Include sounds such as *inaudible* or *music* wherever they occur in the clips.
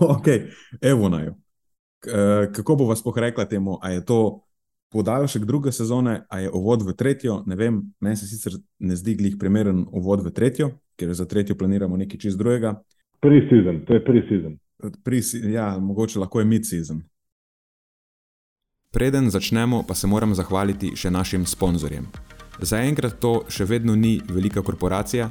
*laughs* ok, evo naj. Kako bo vas pohrekla temu, a je to podaljšek druge sezone, a je uvod v tretjo? Ne vem, meni se sicer ne zdi glih primeren uvod v tretjo, ker za tretjo planiramo nekaj čist drugega. Pre-season, to je pre-season. Pre ja, mogoče lahko je mid-season. Preden začnemo, pa se moram zahvaliti še našim sponzorjem. Zaenkrat to še vedno ni velika korporacija,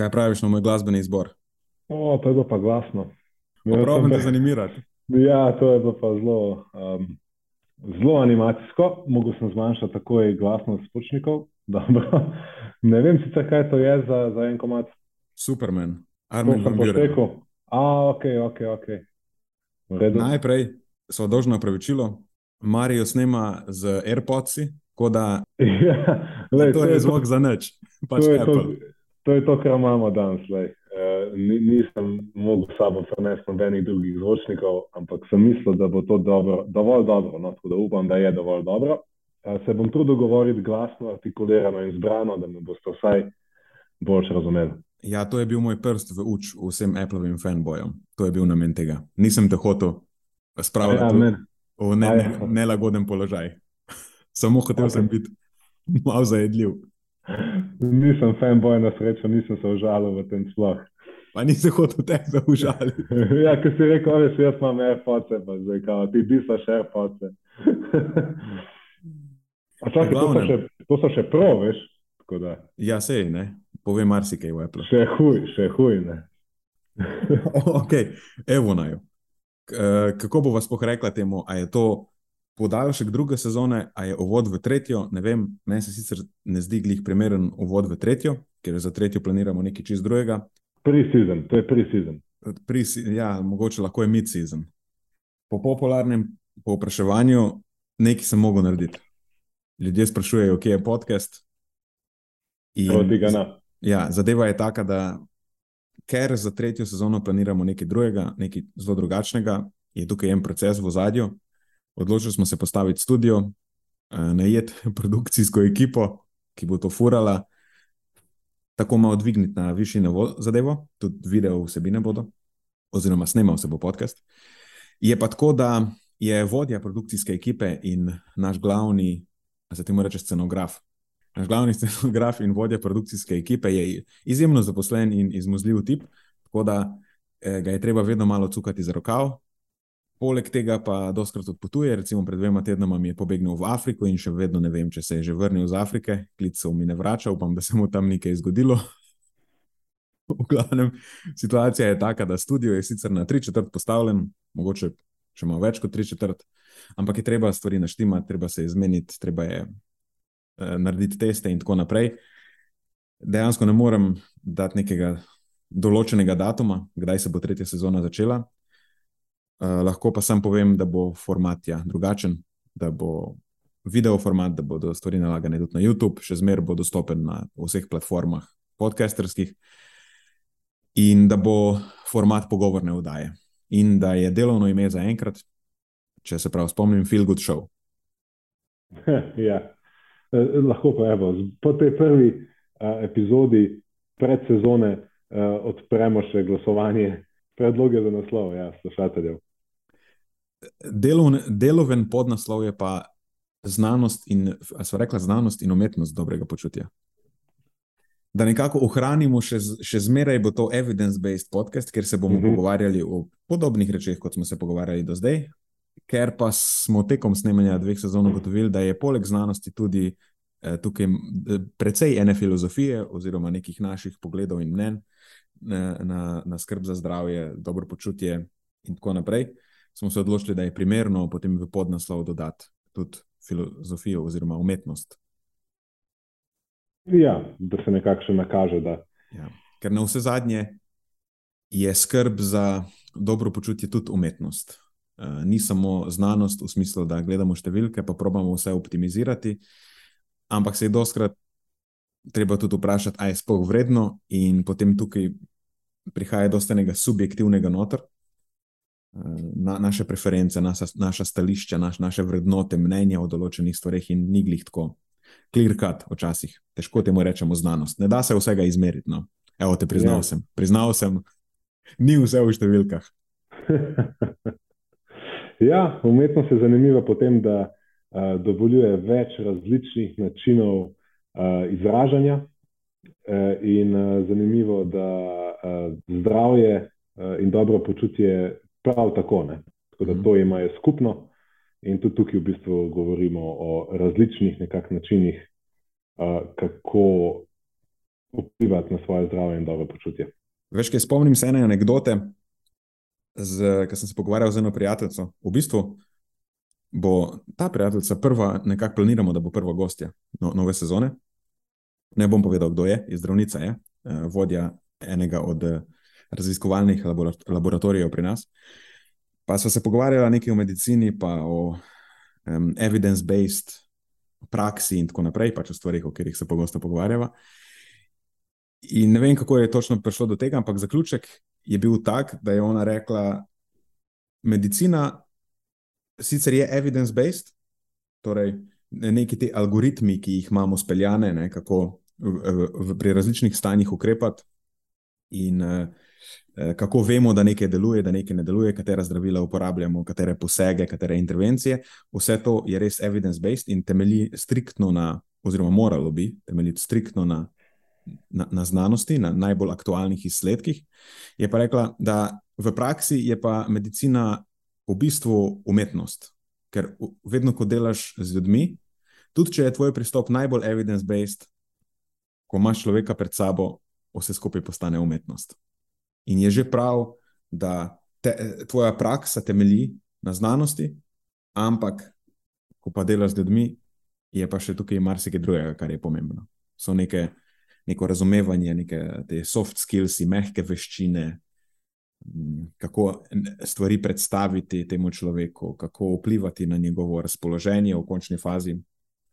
Kaj praviš na moj glasbeni izbor? O, to je bilo pa glasno. Pravno te zanimirati. Ja, to je bilo pa zelo, um, zelo animacijsko. Mogoče sem zmanjšal takoj glasnost spočnikov. *laughs* ne vem sicer, kaj to je za, za en komat. Superman, Armin van Buren. A, ok, ok, ok. Najprej so dolžno opravičilo. Marijo snema z AirPodsi, tako da *laughs* ja, lej, to, to je zvok za nič. Pač to, je to, to je to, kar imamo danes. Uh, nisem mogel s sabo prenesti nobenih drugih zvočnikov, ampak sem mislil, da bo to dobro, dovolj dobro. No, tako da upam, da je dovolj dobro. Uh, se bom trudil govoriti glasno, artikulirano in zbrano, da me boste vsaj bolj razumeli. Ja, to je bil moj prst v uč vsem Appleovim fanbojem. To je bil namen tega. Nisem te hotel spraviti ja, v ne, ne, nelagoden položaj. *laughs* Samo hotel okay. sem biti malo zajedljiv. Nisem fanboy na srečo, nisem se užalil v tem sploh. Pa nisem hotel tebe užaliti. *laughs* ja, ker si rekel, da jaz imam AirPods, pa zdaj kao, ti disaš AirPods. Čakaj, *laughs* to, so še, to so še pro, veš? Ja, sej, ne. Povej marsikaj v Apple. Še huj, še huj, ne. *laughs* ok, evo naj. Kako bo vas pohrekla temu, a je to podaljšek druge sezone, a je uvod v tretjo. Ne vem, meni se sicer ne zdi glih primeren uvod v tretjo, ker za tretjo planiramo nekaj čist drugega. Pre-season, to je pre-season. Pre ja, mogoče lahko je mid-season. Po popularnem povpraševanju nekaj sem mogel narediti. Ljudje sprašujejo, kje je podcast. In, ja, zadeva je taka, da ker za tretjo sezono planiramo nekaj drugega, nekaj zelo drugačnega, je tukaj en proces v zadju, odločili smo se postaviti studio, eh, najeti *laughs* produkcijsko ekipo, ki bo to furala, tako malo dvigniti na višji nivo zadevo, tudi video vsebine bodo, oziroma snemal se bo podcast. Je pa tako, da je vodja produkcijske ekipe in naš glavni, se temu reče, scenograf. Naš glavni *laughs* scenograf in vodja produkcijske ekipe je izjemno zaposlen in izmuzljiv tip, tako da eh, ga je treba vedno malo cukati za rokav, Poleg tega pa doskrat odpotuje, recimo pred dvema tednoma mi je pobegnil v Afriko in še vedno ne vem, če se je že vrnil iz Afrike, klicev mi ne vrača, upam, da se mu tam nekaj zgodilo. *laughs* v glavnem, situacija je taka, da studio je sicer na tri četrt postavljen, mogoče še malo več kot tri četrt, ampak je treba stvari naštimati, treba se izmeniti, treba je uh, narediti teste in tako naprej. Dejansko ne morem dati nekega določenega datuma, kdaj se bo tretja sezona začela. Eh, lahko pa sam povem, da bo format ja, drugačen. da bo video format, da bodo stvari nalagane tudi na YouTube, še zmeraj bo dostopen na vseh platformah podcasterskih, in da bo format pogovorne vdaje. In da je delovno ime za enkrat, če se prav spomnim, Feel Good Show. *laughs* ja. Eh, lahko pa evo, po tej prvi uh, epizodi predsezone uh, odpremo še glasovanje, predloge za naslov, ja, slušateljev. Delovne, deloven podnaslov je pa znanost in, sva rekla, znanost in umetnost dobrega počutja. Da nekako ohranimo, še, še zmeraj bo to evidence-based podcast, ker se bomo uh mhm. -huh. pogovarjali o podobnih rečeh, kot smo se pogovarjali do zdaj, ker pa smo tekom snemanja dveh sezon ugotovili, da je poleg znanosti tudi eh, tukaj eh, precej ene filozofije oziroma nekih naših pogledov in mnen na, na, na skrb za zdravje, dobro počutje in tako naprej. Smo se odločili, da je primerno potem v podnaslov dodati tudi filozofijo oziroma umetnost. Ja, da se nekako še nakaže. Da... Ja, ker na vse zadnje je skrb za dobro počutje tudi umetnost. Uh, ni samo znanost v smislu, da gledamo številke, pa probujemo vse optimizirati, ampak se je doskrat treba tudi vprašati, ali je sploh vredno, in potem tukaj prihaja do enega subjektivnega notra, na, naše preference, naša, naša stališča, naš, naše vrednote, mnenja o določenih stvareh in ni glih tako. Cut, včasih težko temu rečemo znanost. Ne da se vsega izmeriti. No. Evo, te priznal ja. sem. Priznal sem, *laughs* ni vse v številkah. *laughs* ja, umetnost je zanimiva po tem, da uh, dovoljuje več različnih načinov uh, izražanja. Uh, in uh, zanimivo, da uh, zdravje in dobro počutje prav tako. Ne? Tako da mhm. to imajo skupno in tudi tukaj v bistvu govorimo o različnih načinih, uh, kako vplivati na svoje zdravje in dobro počutje. Veš, kaj spomnim se ene anekdote, ki sem se pogovarjal z eno prijateljico. V bistvu bo ta prijateljica prva, nekako planiramo, da bo prva gostja no, nove sezone. Ne bom povedal, kdo je, je zdravnica, je vodja enega od raziskovalnih laboratorijev pri nas. Pa smo se pogovarjali nekaj o medicini, pa o um, evidence-based praksi in tako naprej, pač o stvarih, o katerih se pogosto pogovarjava. In ne vem, kako je točno prišlo do tega, ampak zaključek je bil tak, da je ona rekla, medicina sicer je evidence-based, torej neki ti algoritmi, ki jih imamo speljane, ne, kako v, v, v, pri različnih stanjih ukrepati. In uh, kako vemo, da nekaj deluje, da nekaj ne deluje, katera zdravila uporabljamo, katere posege, katere intervencije. Vse to je res evidence-based in temelji striktno na, oziroma moralo bi temeljiti striktno na, na, na znanosti, na najbolj aktualnih izsledkih. Je pa rekla, da v praksi je pa medicina v bistvu umetnost. Ker vedno, ko delaš z ljudmi, tudi če je tvoj pristop najbolj evidence-based, ko imaš človeka pred sabo, vse skupaj postane umetnost. In je že prav, da te, tvoja praksa temelji na znanosti, ampak ko pa delaš z ljudmi, je pa še tukaj marsikaj drugega, kar je pomembno. So neke, neko razumevanje, neke te soft skills, mehke veščine, kako stvari predstaviti temu človeku, kako vplivati na njegovo razpoloženje v končni fazi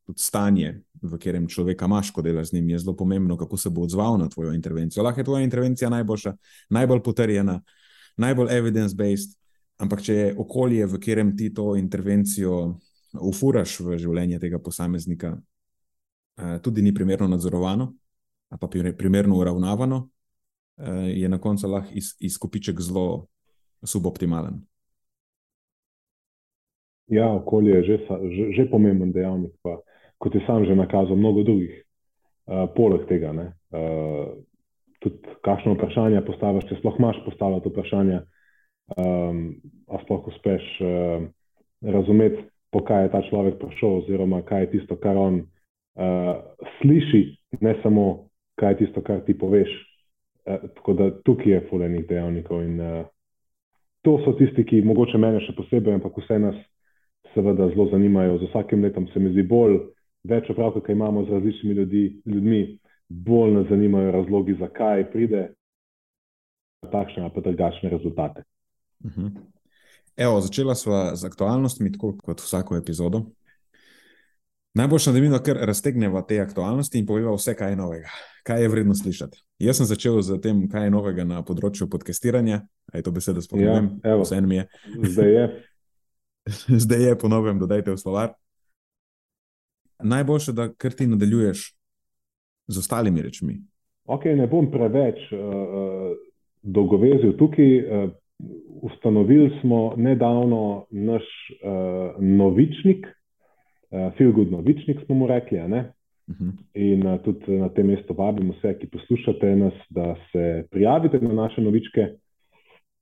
tudi stanje, v katerem človeka imaš, ko delaš z njim, je zelo pomembno, kako se bo odzval na tvojo intervencijo. Lahko je tvoja intervencija najboljša, najbolj potrjena, najbolj evidence-based, ampak če je okolje, v katerem ti to intervencijo ufuraš v življenje tega posameznika, eh, tudi ni primerno nadzorovano, pa primerno uravnavano, eh, je na koncu lahko izkupiček zelo suboptimalen. Ja, okolje je že, že, že pomemben dejavnik. Pa kot je sam že nakazal, mnogo drugih, uh, poleg tega. Uh, tudi, kakšno vprašanje postaviš, če sploh imaš postavljati vprašanje, um, a sploh uspeš uh, razumeti, po kaj je ta človek prišel, oziroma kaj je tisto, kar on uh, sliši, ne samo kaj je tisto, kar ti poveš. Uh, tako da tukaj je fulejnih dejavnikov. In, uh, to so tisti, ki mogoče mene še posebej, ampak vse nas. Seveda zelo zanimajo, z vsakim letom se mi zdi bolj več opravka, kaj imamo z različnimi ljudi, ljudmi, bolj nas zanimajo razlogi, zakaj pride takšne ali drugačne rezultate. Uh mhm. -huh. Evo, začela sva z aktualnostmi, tako kot vsako epizodo. Najboljša, da mi lahko raztegnemo te aktualnosti in povemo vse, kaj je novega, kaj je vredno slišati. Jaz sem začel z tem, kaj je novega na področju podcastiranja. Je to beseda spomnim? Ja, vse en mi je. Zdaj je. *laughs* Zdaj je, ponovim, dodajte v slovar. Najboljše, da kar ti nadaljuješ z ostalimi rečmi. Ok, ne bom preveč uh, dolgovezil tukaj. Uh, ustanovili smo nedavno naš uh, novičnik, uh, Feel Good Novičnik, smo mu rekli. Uh mhm. -huh. In uh, tudi na tem mestu vabimo vse, ki poslušate nas, da se prijavite na naše novičke.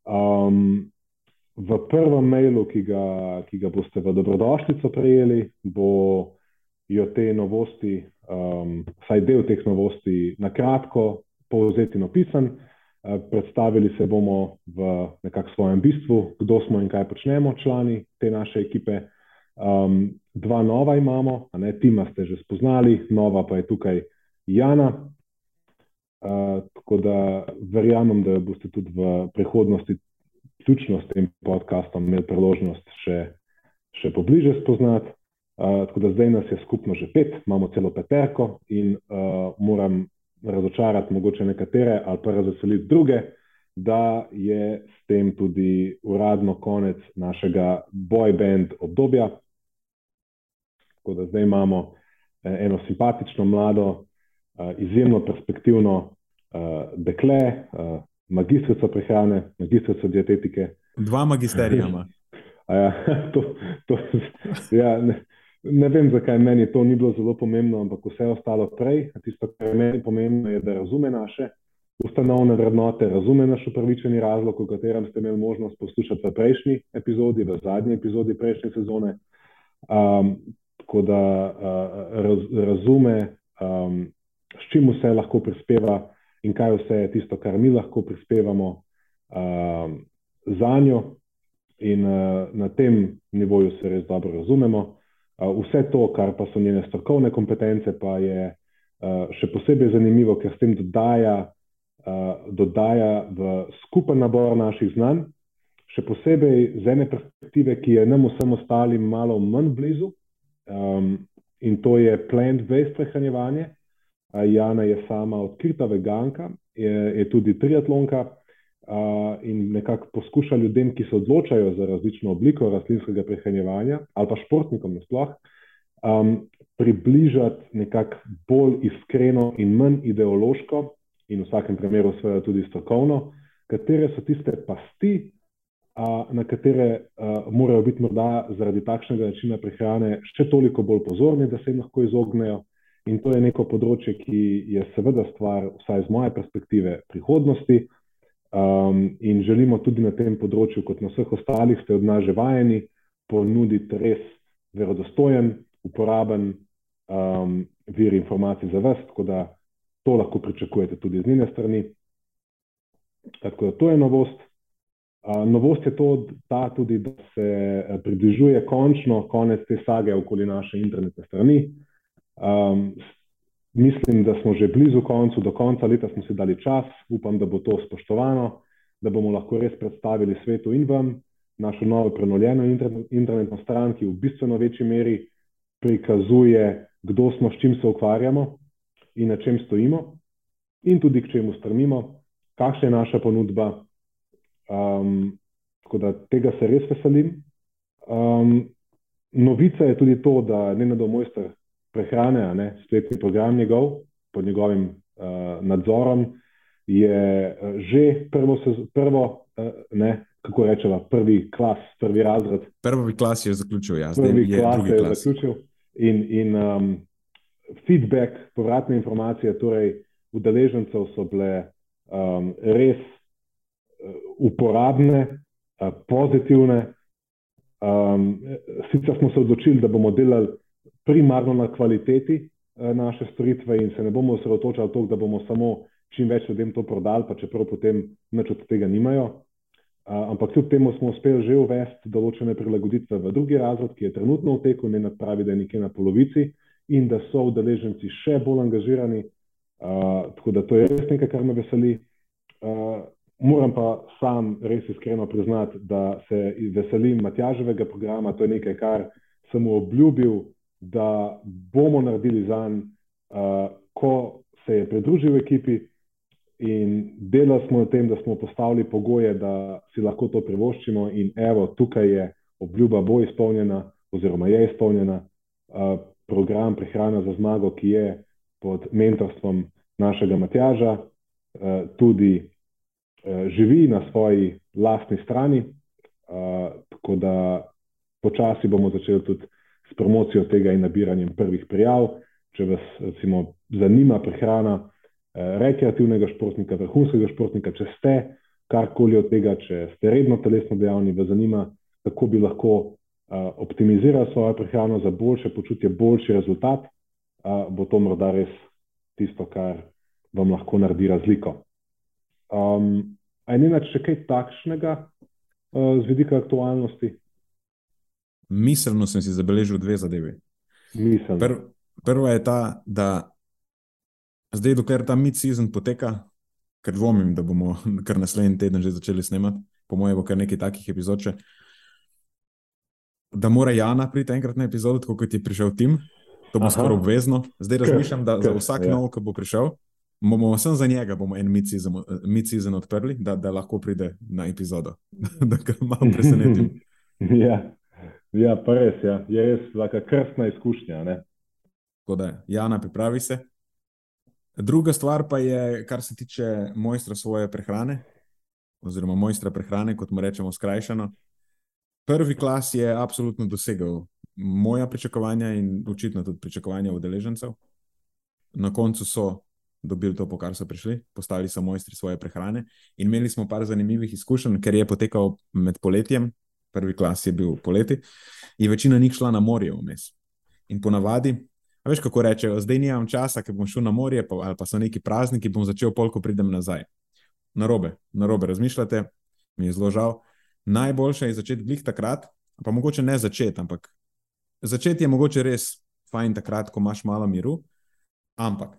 Um, v prvem mailu, ki ga, ki ga boste v dobrodošlico prejeli, bojo te novosti, um, vsaj del teh novosti, na kratko povzeti in opisani. Predstavili se bomo v nekakšnem svojem bistvu, kdo smo in kaj počnemo, člani te naše ekipe. Um, dva nova imamo, ne tima ste že spoznali, nova pa je tukaj Jana. Uh, tako da verjamem, da boste tudi v prihodnosti, ključno s tem podcastom, imeli priložnost še, še pobliže spoznati. Uh, tako da zdaj nas je skupno že pet, imamo celo peterko in uh, moram razočarati mogoče nekatere ali pa razveseliti druge, da je s tem tudi uradno konec našega boy band obdobja. Tako da zdaj imamo eh, eno simpatično, mlado, eh, izjemno perspektivno eh, dekle, magistrico prehrane, magistrico dietetike. Dva magisterija ima. *laughs* Ja, to, to, ja, ne, Ne vem, zakaj meni to ni bilo zelo pomembno, ampak vse ostalo prej. Tisto, kar je meni pomembno, je, da razume naše ustanovne vrednote, razume naš upravičeni razlog, o katerem ste imeli možnost poslušati v prejšnji epizodi, v zadnji epizodi prejšnje sezone. Um, tako da uh, raz, razume, um, s čim vse lahko prispeva in kaj vse je tisto, kar mi lahko prispevamo um, za njo, in uh, na tem nivoju se res dobro razumemo. Vse to, kar pa so njene strokovne kompetence, pa je še posebej zanimivo, ker s tem dodaja, dodaja v skupen nabor naših znanj, še posebej z ene perspektive, ki je nam vsem ostalim malo manj blizu, in to je plant-based prehranjevanje. Jana je sama odkrita veganka, je, je tudi triatlonka in nekako poskuša ljudem, ki se odločajo za različno obliko rastlinskega prehranjevanja ali pa športnikom nasploh, um, približati nekako bolj iskreno in manj ideološko, in v vsakem primeru, seveda, tudi strokovno, katere so tiste pasti, a, na katere a, morajo biti morda zaradi takšnega načina prehrane še toliko bolj pozorni, da se jim lahko izognejo. In to je neko področje, ki je seveda stvar, vsaj z moje perspektive, prihodnosti. Um, in želimo tudi na tem področju, kot na vseh ostalih, ste od nas že vajeni, ponuditi res verodostojen, uporaben um, vir informacij za vas, tako da to lahko pričakujete tudi z njene strani. Tako da to je novost. Uh, novost je to, ta tudi, da se eh, približuje končno konec te sage okoli naše internetne strani. Um, Mislim, da smo že blizu koncu, do konca leta smo si dali čas, upam, da bo to spoštovano, da bomo lahko res predstavili svetu in vam našo novo prenovljeno internetno stran, ki v bistveno večji meri prikazuje, kdo smo, s čim se ukvarjamo in na čem stojimo, in tudi k čemu strmimo, kakšna je naša ponudba. Um, tako da tega se res veselim. Um, novica je tudi to, da ne na domojster prehrane, ne, spletni program njegov, pod njegovim uh, nadzorom, je uh, že prvo, prvo uh, ne, kako rečemo, prvi klas, prvi razred. Prvi klas je zaključil, ja, zdaj prvi je klas drugi klas. Zaključil in, in um, feedback, povratne informacije, torej udeležencev so bile um, res uporabne, pozitivne. Um, sicer smo se odločili, da bomo delali primarno na kvaliteti eh, naše storitve in se ne bomo osredotočali to, da bomo samo čim več ljudem to prodali, pa čeprav potem nič od tega nimajo. Uh, ampak kljub temu smo uspeli že uvesti določene prilagoditve v drugi razred, ki je trenutno v teku, ne pravi, da je nekje na polovici in da so udeleženci še bolj angažirani. Uh, tako da to je res nekaj, kar me veseli. Moram pa sam res iskreno priznati, da se veselim Matjaževega programa. To je nekaj, kar sem mu obljubil, da bomo naredili za njim, uh, ko se je pridružil ekipi. In delali smo na tem, da smo postavili pogoje, da si lahko to privoščimo, in evo, tukaj je obljuba, bo izpolnjena, oziroma je izpolnjena. Uh, program Prehrana za zmago, ki je pod mentorstvom našega Matjaža, uh, tudi uh, živi na svoji lastni strani. Uh, tako da počasi bomo začeli tudi s promocijo tega in nabiranjem prvih prijav. Če vas recimo zanima prehrana, Eh, rekreativnega športnika, vrhunskega športnika, če ste karkoli od tega, če ste redno telesno dejavni, vas zanima, kako bi lahko uh, optimizirali svojo prehrano za boljše počutje, boljši rezultat, uh, bo to morda res tisto, kar vam lahko naredi razliko. Um, a je nenač še kaj takšnega uh, z vidika aktualnosti? Miselno sem si zabeležil dve zadevi. Pr prva je ta, da Zdaj, dokler ta mid-season poteka, ker dvomim, da bomo *laughs* kar naslednji teden že začeli snemati, po mojem, bo kar nekaj takih epizod. Če, da mora Jana priti enkrat na epizodo, tako kot je prišel Tim, to bo skoraj obvezno. Zdaj razmišljam, da za vsak ja. nov, ki bo prišel, bomo samo za njega en mid-season odprli, da, da lahko pride na epizodo. *laughs* da ga malo presenetim. *laughs* ja. Ja, pa res ja. je res taka krstna izkušnja. Tako da, Jana, pripravi se. Druga stvar pa je, kar se tiče mojstra svoje prehrane, oziroma mojstra prehrane, kot mu rečemo, skrajšano. Prvi klas je absolutno dosegel moja pričakovanja in očitno tudi pričakovanja udeležencev. Na koncu so dobili to, po kar so prišli, postali so mojstri svoje prehrane. In imeli smo par zanimivih izkušenj, ker je potekal med poletjem, prvi klas je bil poleti, in večina njih šla na morje vmes. In ponavadi veš, kako rečejo, zdaj nimam časa, ker bom šel na morje, pa, ali pa so neki prazniki, bom začel pol, ko pridem nazaj. Na robe, na robe razmišljate, mi je zelo žal. Najboljše je začeti glih takrat, pa mogoče ne začeti, ampak začeti je mogoče res fajn takrat, ko imaš malo miru, ampak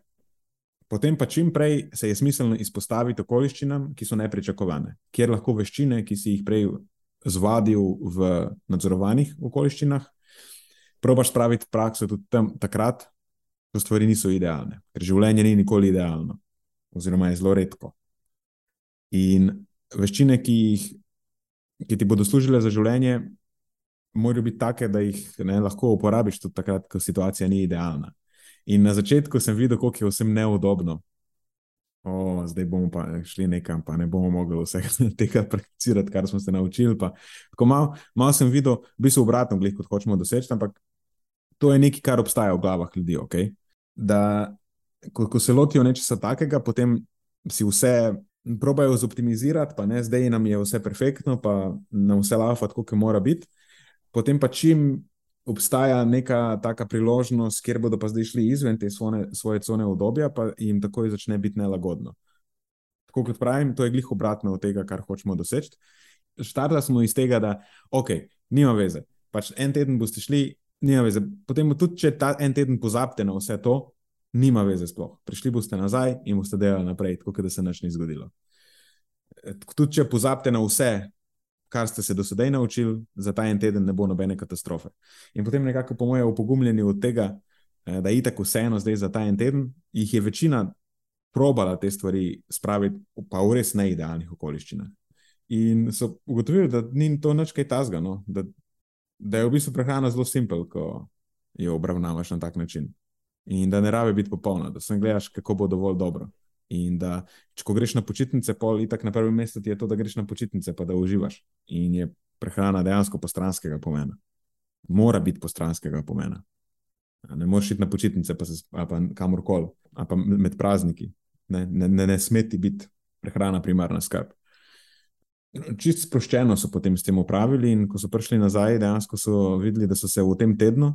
potem pa čim prej se je smiselno izpostaviti okoliščinam, ki so nepričakovane, kjer lahko veščine, ki si jih prej zvadil v nadzorovanih okoliščinah, probaš spraviti prakso tudi tam, takrat, ko stvari niso idealne, ker življenje ni nikoli idealno, oziroma je zelo redko. In veščine, ki, jih, ki ti bodo služile za življenje, morajo biti take, da jih ne, lahko uporabiš tudi takrat, ko situacija ni idealna. In na začetku sem videl, kako je vsem neudobno. O, zdaj bomo pa šli nekam, pa ne bomo mogli vsega *laughs* tega prakticirati, kar smo se naučili. Malo mal sem videl, v bistvu obratno, glih, kot hočemo doseči, ampak to je nekaj, kar obstaja v glavah ljudi. Okay? Da, ko, ko se lotijo nečesa takega, potem si vse probajo zoptimizirati, pa ne zdaj nam je vse perfektno, pa nam vse lava, kot mora biti. Potem pa čim obstaja neka taka priložnost, kjer bodo pa zdaj šli izven te svone, svoje cone obdobja, pa jim takoj začne biti nelagodno. Tako kot pravim, to je glih obratno od tega, kar hočemo doseči. Štartali smo iz tega, da ok, nima veze. Pač en teden boste šli, nima veze. Potem tudi, če ta en teden pozabite na vse to, nima veze sploh. Prišli boste nazaj in boste delali naprej, tako da se nič ni zgodilo. Tudi, če pozabite na vse, kar ste se do sedaj naučili, za ta en teden ne bo nobene katastrofe. In potem nekako, po mojem, upogumljeni od tega, e, da je tako vseeno zdaj za ta en teden, jih je večina probala te stvari spraviti, pa v res neidealnih okoliščinah. In so ugotovili, da ni to nič kaj tasga, no? da da je v bistvu prehrana zelo simpel, ko jo obravnavaš na tak način. In da ne rabi biti popolna, da sem gledaš, kako bo dovolj dobro. In da, če greš na počitnice, pol in tako na prvem mestu ti je to, da greš na počitnice, pa da uživaš. In je prehrana dejansko postranskega pomena. Mora biti postranskega pomena. Ne moreš iti na počitnice, pa se pa kamorkoli, pa med prazniki. Ne, ne, ne, ne smeti biti prehrana primarna skrb. Čist sproščeno so potem s tem upravili, in ko so prišli nazaj, dejansko so videli, da so se v tem tednu,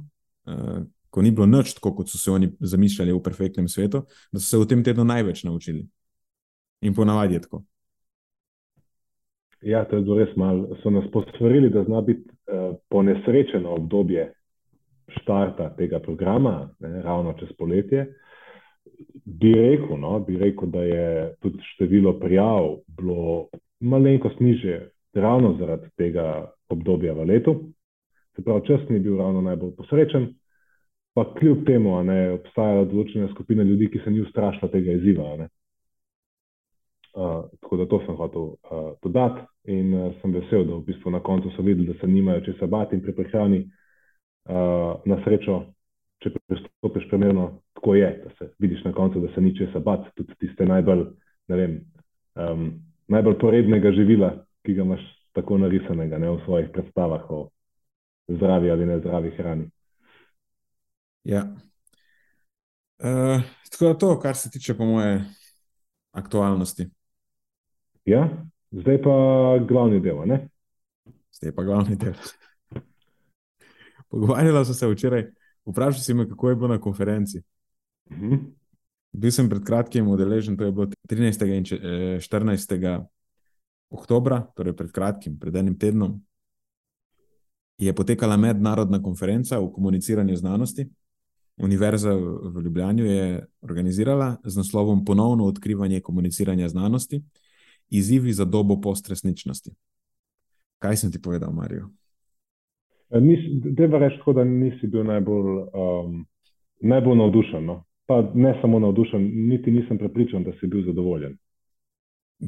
uh, ko ni bilo nič tako, kot so se oni zamišljali v perfektnem svetu, da so se v tem tednu največ naučili. In ponavadi je tako. Ja, to je bilo res malo. So nas posvarili, da zna biti uh, ponesrečeno obdobje štarta tega programa, ne, ravno čez poletje. bi rekel, no, bi rekel, da je tudi število prijav bilo malenkost niže, ravno zaradi tega obdobja v letu. Se pravi, čas ni bil ravno najbolj posrečen, pa kljub temu ne, obstajajo določene skupine ljudi, ki se ni ustrašila tega izziva. Uh, tako da to sem hotel uh, dodati in uh, sem vesel, da v bistvu na koncu so videli, da se nimajo česa bati in pri prehrani uh, na srečo, če pristopiš primerno, tako je, da se vidiš na koncu, da se ni česa bati, tudi tiste najbolj, ne vem, um, najbolj porednega živila, ki ga imaš tako narisanega ne, v svojih predstavah o zdravi ali nezdravi hrani. Ja. Uh, tako da to, kar se tiče, po moje, aktualnosti. Ja, zdaj pa glavni del. Ne? Zdaj pa glavni del. Pogovarjala sem se včeraj, vprašal si me, kako je bilo na konferenci. Uh mhm. -huh. Bil sem pred kratkim udeležen, to je bilo 13. in 14. oktobra, torej pred kratkim, pred enim tednom. Je potekala mednarodna konferenca o komuniciranju znanosti. Univerza v Ljubljani je organizirala z naslovom Ponovno odkrivanje komuniciranja znanosti, izzivi za dobo postresničnosti. Kaj sem ti povedal, Marijo? Deva reči, da nisi bil najbolj, um, najbolj navdušen. No? Pa ne samo navdušen, niti nisem prepričan, da si bil zadovoljen.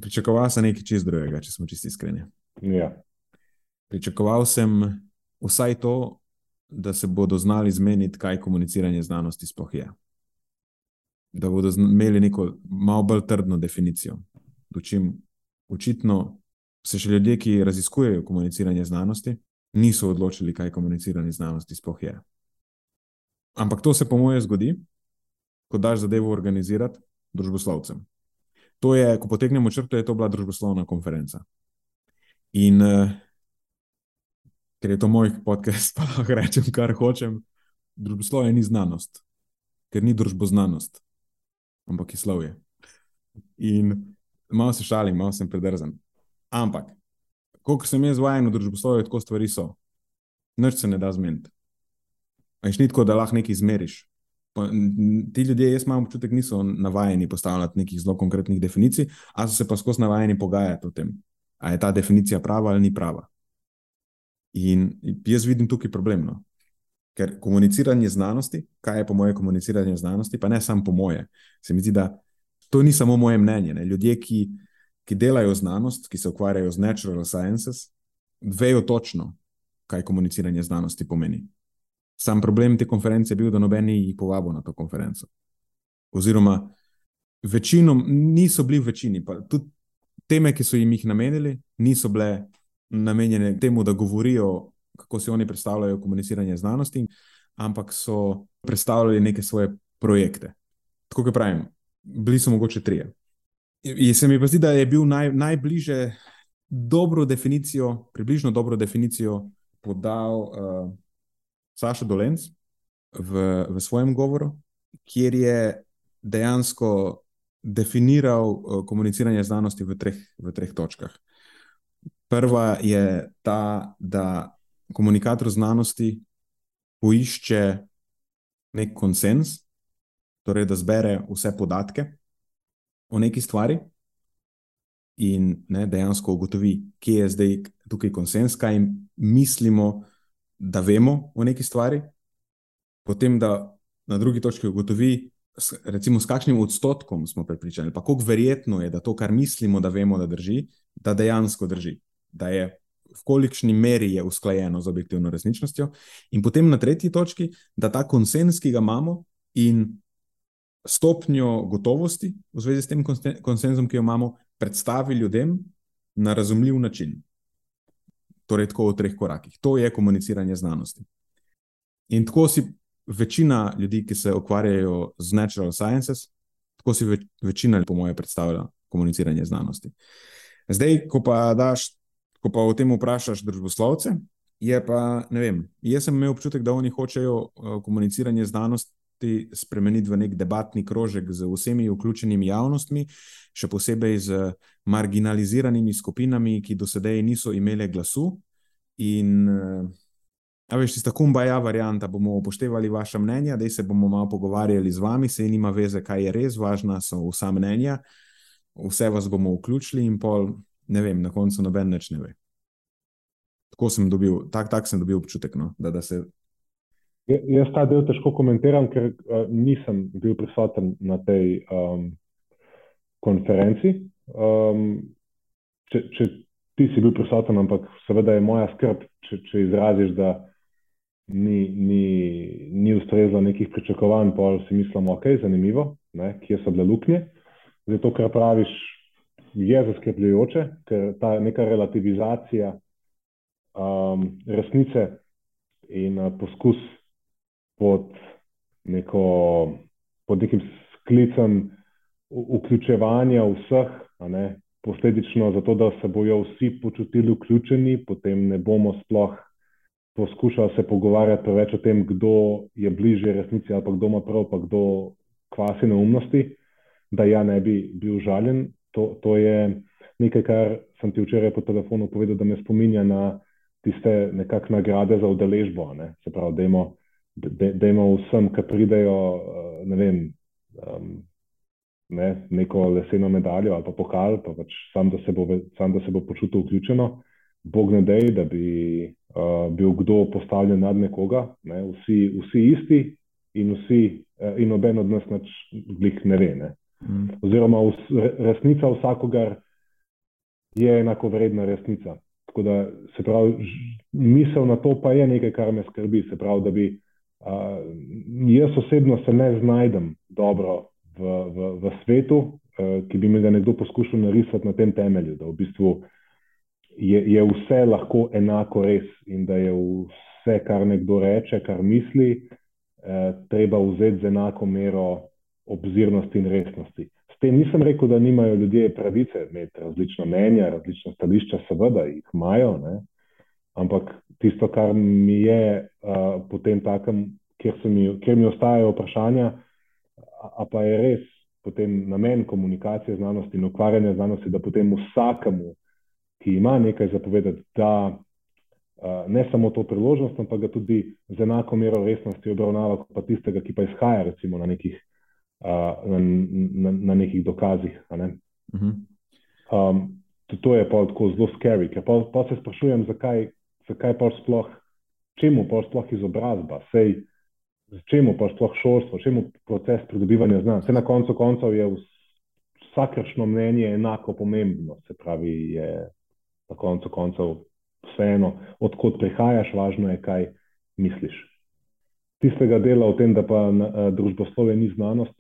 Pričakoval sem nekaj čist drugega, če smo čisti iskreni. Ja. Pričakoval sem vsaj to, da se bodo znali zmeniti, kaj komuniciranje znanosti sploh je. Da bodo imeli neko malo bolj trdno definicijo. Dočim, očitno se še ljudje, ki raziskujejo komuniciranje znanosti, niso odločili, kaj komuniciranje znanosti sploh je. Ampak to se, po mojem, zgodi, ko daš zadevo organizirati družboslovcem. To je, ko potegnemo črto, je to bila družboslovna konferenca. In uh, ker je to moj podcast, *laughs* pa lahko rečem, kar hočem. Družboslovje ni znanost, ker ni družboznanost, ampak je slovje. In malo se šalim, malo sem predrzen. Ampak, koliko sem jaz vajen v družboslovju, tako stvari so. Noč se ne da zmeniti. Aj ni tako, da lahko nekaj izmeriš. Pa, ti ljudje, jaz imam občutek, niso navajeni postavljati nekih zelo konkretnih definicij, a so se pa skozi navajeni pogajati o tem, ali je ta definicija prava ali ni prava. In jaz vidim tukaj problem. No? Ker komuniciranje znanosti, kaj je po moje komuniciranje znanosti, pa ne samo po moje. Se mi zdi, da to ni samo moje mnenje. Ne? Ljudje, ki, ki delajo znanost, ki se ukvarjajo z natural sciences, vejo točno, kaj komuniciranje znanosti pomeni. Sam problem te konference je bil, da nobeni jih povabo na to konferenco. Oziroma, večinom niso bili v večini, pa tudi teme, ki so jim jih namenili, niso bile namenjene temu, da govorijo, kako si oni predstavljajo komuniciranje znanosti, ampak so predstavljali neke svoje projekte. Tako kot pravim, bili so mogoče trije. In se mi pa zdi, da je bil naj, najbližje dobro definicijo, približno dobro definicijo podal uh, Saša Dolenc v, v svojem govoru, kjer je dejansko definiral uh, komuniciranje znanosti v treh, v treh točkah. Prva je ta, da komunikator znanosti poišče nek konsens, torej da zbere vse podatke o neki stvari in ne, dejansko ugotovi, kje je zdaj tukaj konsens, kaj mislimo, da vemo o neki stvari, potem da na drugi točki ugotovi. Recimo, s kakšnim odstotkom smo prepričani, pa kako verjetno je, da to, kar mislimo, da vemo, da drži, da dejansko drži da je v kolikšni meri je usklajeno z objektivno resničnostjo, in potem na tretji točki, da ta konsens, ki ga imamo, in stopnjo gotovosti v zvezi s tem konsenzom, ki jo imamo, predstavi ljudem na razumljiv način. Torej, tako v treh korakih. To je komuniciranje znanosti. In tako si večina ljudi, ki se ukvarjajo z natural sciences, tako si večina, po mojem, predstavlja komuniciranje znanosti. Zdaj, ko pa daš ko pa o tem vprašaš družboslovce, je pa ne vem. Jaz sem imel občutek, da oni hočejo uh, komuniciranje znanosti spremeniti v nek debatni krožek z vsemi vključenimi javnostmi, še posebej z marginaliziranimi skupinami, ki do sedaj niso imele glasu. In uh, A veš, tista kumbaja varianta, bomo upoštevali vaše mnenja, da se bomo malo pogovarjali z vami, se nima veze, kaj je res, važna so vsa mnenja, vse vas bomo vključili in pol, ne vem, na koncu noben več ne ve. Tako sem dobil, tak, tak sem dobil občutek, no, da, da se. Ja, jaz ta del težko komentiram, ker uh, nisem bil prisoten na tej um, konferenci. Um, če, če ti si bil prisoten, ampak seveda je moja skrb, če, če izraziš, da ni, ni, ni ustrezalo nekih pričakovanj, pa si mislimo, ok, zanimivo, ne, kje so bile luknje. Zato, kar praviš, je zaskrbljujoče, ker ta neka relativizacija um, resnice in uh, poskus pod, neko, pod nekim sklicem vključevanja vseh, ne, posledično zato, da se bojo vsi počutili vključeni, potem ne bomo sploh poskušal se pogovarjati preveč o tem, kdo je bližje resnici ali pa kdo ima prav, pa kdo kvasi neumnosti, da ja ne bi bil žaljen. To, to je nekaj, kar sem ti včeraj po telefonu povedal, da me spominja na tiste nekakšne nagrade za udeležbo. Ne? Se pravi, da imamo vsem, ki pridejo, eh, ne vem. Um, Ne, neko leseno medaljo ali pa pokal, pa pač sam, da se bo, sam, da se bo počutil vključeno. Bog ne dej, da bi uh, bil kdo postavljen nad nekoga, ne? vsi, vsi isti in, vsi, uh, in noben od nas nač, ne ve. Ne? Mm. Oziroma, resnica vsakogar je enako vredna resnica. Tako da se pravi, misel na to pa je nekaj, kar me skrbi. Se pravi, da bi uh, jaz osebno se ne znajdem dobro v, v, v svetu, uh, ki bi me ga nekdo poskušal narisati na tem temelju, da v bistvu uh, je, je vse lahko enako res in da je vse, kar nekdo reče, kar misli, eh, treba vzeti z enako mero obzirnosti in resnosti. S tem nisem rekel, da nimajo ljudje pravice imeti različna mnenja, različna stališča, seveda jih imajo, ne? ampak tisto, kar mi je uh, potem takem, kjer, mi, kjer mi ostajajo vprašanja, a, a pa je res potem namen komunikacije znanosti in ukvarjanja znanosti, da potem vsakemu ki ima nekaj zapovedati, da ne samo to priložnost, ampak ga tudi z enako mero resnosti obravnava, kot pa tistega, ki pa izhaja recimo, na, nekih, uh, na, na, na nekih dokazih. Ne? Uh -huh. um, to je pa tako zelo scary, ker pa, pa se sprašujem, zakaj, zakaj pa sploh, čemu pa sploh izobrazba, sej, čemu pa sploh šolstvo, čemu proces pridobivanja znanja. Vse na koncu koncev je vsakršno mnenje enako pomembno, se pravi, je na koncu koncev vseeno, odkot prihajaš, važno je, kaj misliš. Tistega dela o tem, da pa družboslovje ni znanost,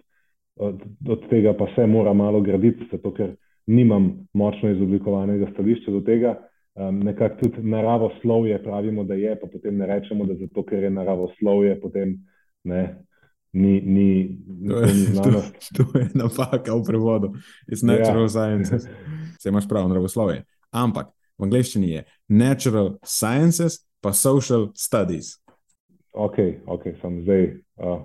od tega pa se mora malo graditi, zato ker nimam močno izoblikovanega stališča do tega. Nekako tudi naravoslovje pravimo, da je, pa potem ne rečemo, da zato, ker je naravoslovje, potem ne. Ni, ni, to, je, ni *laughs* to, to je napaka v prevodu, iz natural ja. sciences. *laughs* Se imaš prav, naravoslovje. Ampak v angleščini je natural sciences, pa social studies. Ok, ok, sem zdaj. Uh,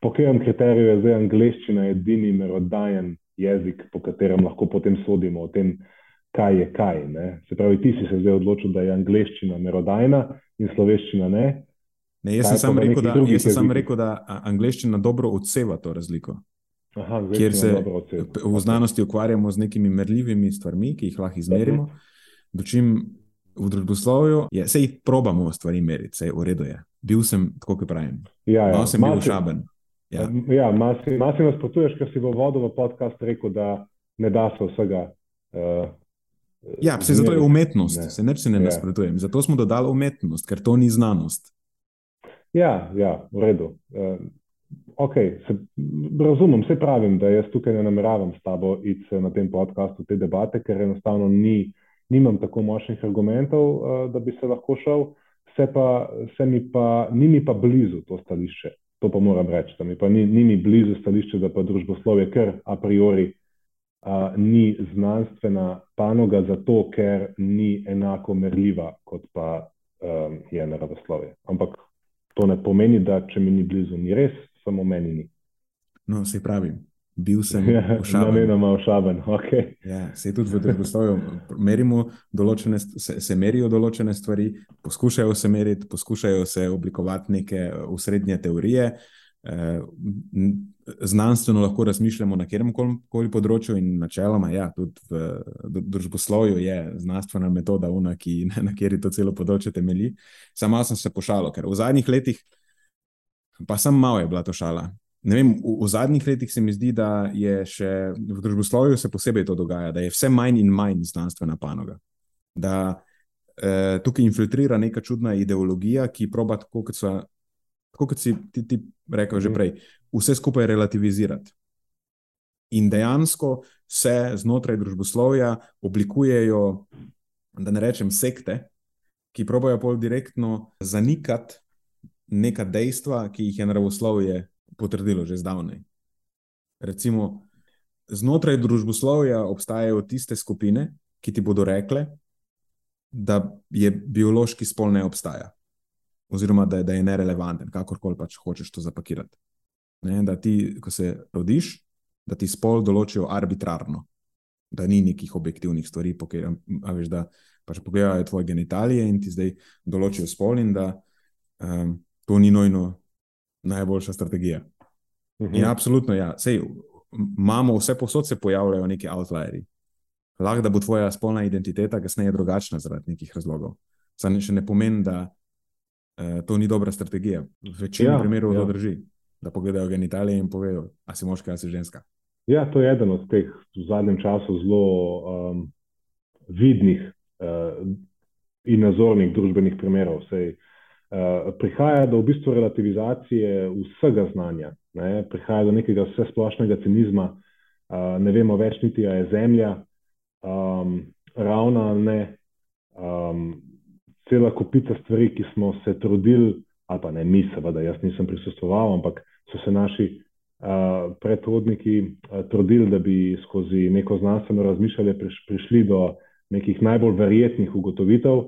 po katerem kriteriju je zdaj angleščina edini merodajen jezik, po katerem lahko potem sodimo o tem, kaj je kaj. Ne? Se pravi, ti si se zdaj odločil, da je angleščina merodajna in slovenščina ne. ne jaz sem samo rekel, sam rekel, da angleščina dobro odseva to razliko. Aha, kjer se v znanosti ukvarjamo z nekimi merljivimi stvarmi, ki jih lahko izmerimo. Dočim v družboslovju je, se jih probamo stvari meriti, se je v redu. Je. Bil sem, tako kot pravim. Ja, ja. Mal sem bil šaben. Ja, ja masi nasprotuješ, ker si v vodu v podcast rekel, da ne da se vsega. Uh, ja, se zato je umetnost, ne. se neč se ne ja. nasprotujem. Zato smo dodali umetnost, ker to ni znanost. Ja, ja v redu. Uh, ok, se, razumem, vse pravim, da jaz tukaj ne nameravam s tabo iti na tem podkastu te debate, ker enostavno ni, nimam tako močnih argumentov, uh, da bi se lahko šel, se pa, se mi pa, ni mi pa blizu to stališče. To pa moram reči, da mi pa ni, ni mi blizu stališče, da pa družboslovje, ker a priori uh, ni znanstvena panoga, zato ker ni enako merljiva, kot pa um, je naravoslovje. Ampak to ne pomeni, da če mi ni blizu, ni res, samo meni ni. No, se pravi. Bil sem *laughs* ja, ošaben. Namenoma ošaben, ok. Ja, se tudi v družboslovju merimo določene, se, se merijo določene stvari, poskušajo se meriti, poskušajo se oblikovati neke usrednje teorije. Eh, znanstveno lahko razmišljamo na kjerem koli področju, in načeloma, ja, tudi v družboslovju je znanstvena metoda, una, ki, *laughs* na kateri to celo področje temelji. Samo sem se pošalil, ker v zadnjih letih, pa sem malo je bila to šala. Vem, v, v zadnjih letih se mi zdi, da je še v družboslovju se posebej to dogaja, da je vse manj in manj znanstvena panoga. Da eh, tukaj infiltrira neka čudna ideologija, ki proba, tako kot, so, tako kot si ti, ti rekel že mhm. prej, vse skupaj relativizirati. In dejansko se znotraj družboslovja oblikujejo, da ne rečem, sekte, ki pravijo bolj direktno zanikati neka dejstva, ki jih je naravoslovje potrdilo že zdavnaj. Recimo, znotraj družboslovja obstajajo tiste skupine, ki ti bodo rekle, da je biološki spol ne obstaja, oziroma da da je nerelevanten, kakorkoli pač hočeš to zapakirati. Ne, da ti, ko se rodiš, da ti spol določijo arbitrarno, da ni nekih objektivnih stvari, pokaj, a veš, da pač pogledajo tvoje genitalije in ti zdaj določijo spol, in da um, to ni nojno najboljša strategija. Uh -huh. In absolutno, ja, sej imamo vse posod, se pojavljajo neki outlierji. Lahko da bo tvoja spolna identiteta kasneje drugačna zaradi nekih razlogov. Sam še ne pomeni, da uh, to ni dobra strategija. V večini ja, primerov ja. to drži, da pogledajo genitalije in povejo, a si moška ali si ženska. Ja, to je eden od teh v zadnjem času zelo um, vidnih uh, in nazornih družbenih primerov. Sej, prihaja do v bistvu relativizacije vsega znanja, ne? prihaja do nekega vsesplošnega cinizma, uh, ne vemo več niti, ali je Zemlja um, ravna ali ne. Um, cela kupica stvari, ki smo se trudili, ali pa ne mi, seveda, jaz nisem prisustvoval, ampak so se naši uh, predhodniki uh, trudili, da bi skozi neko znanstveno razmišljanje priš, prišli do nekih najbolj verjetnih ugotovitev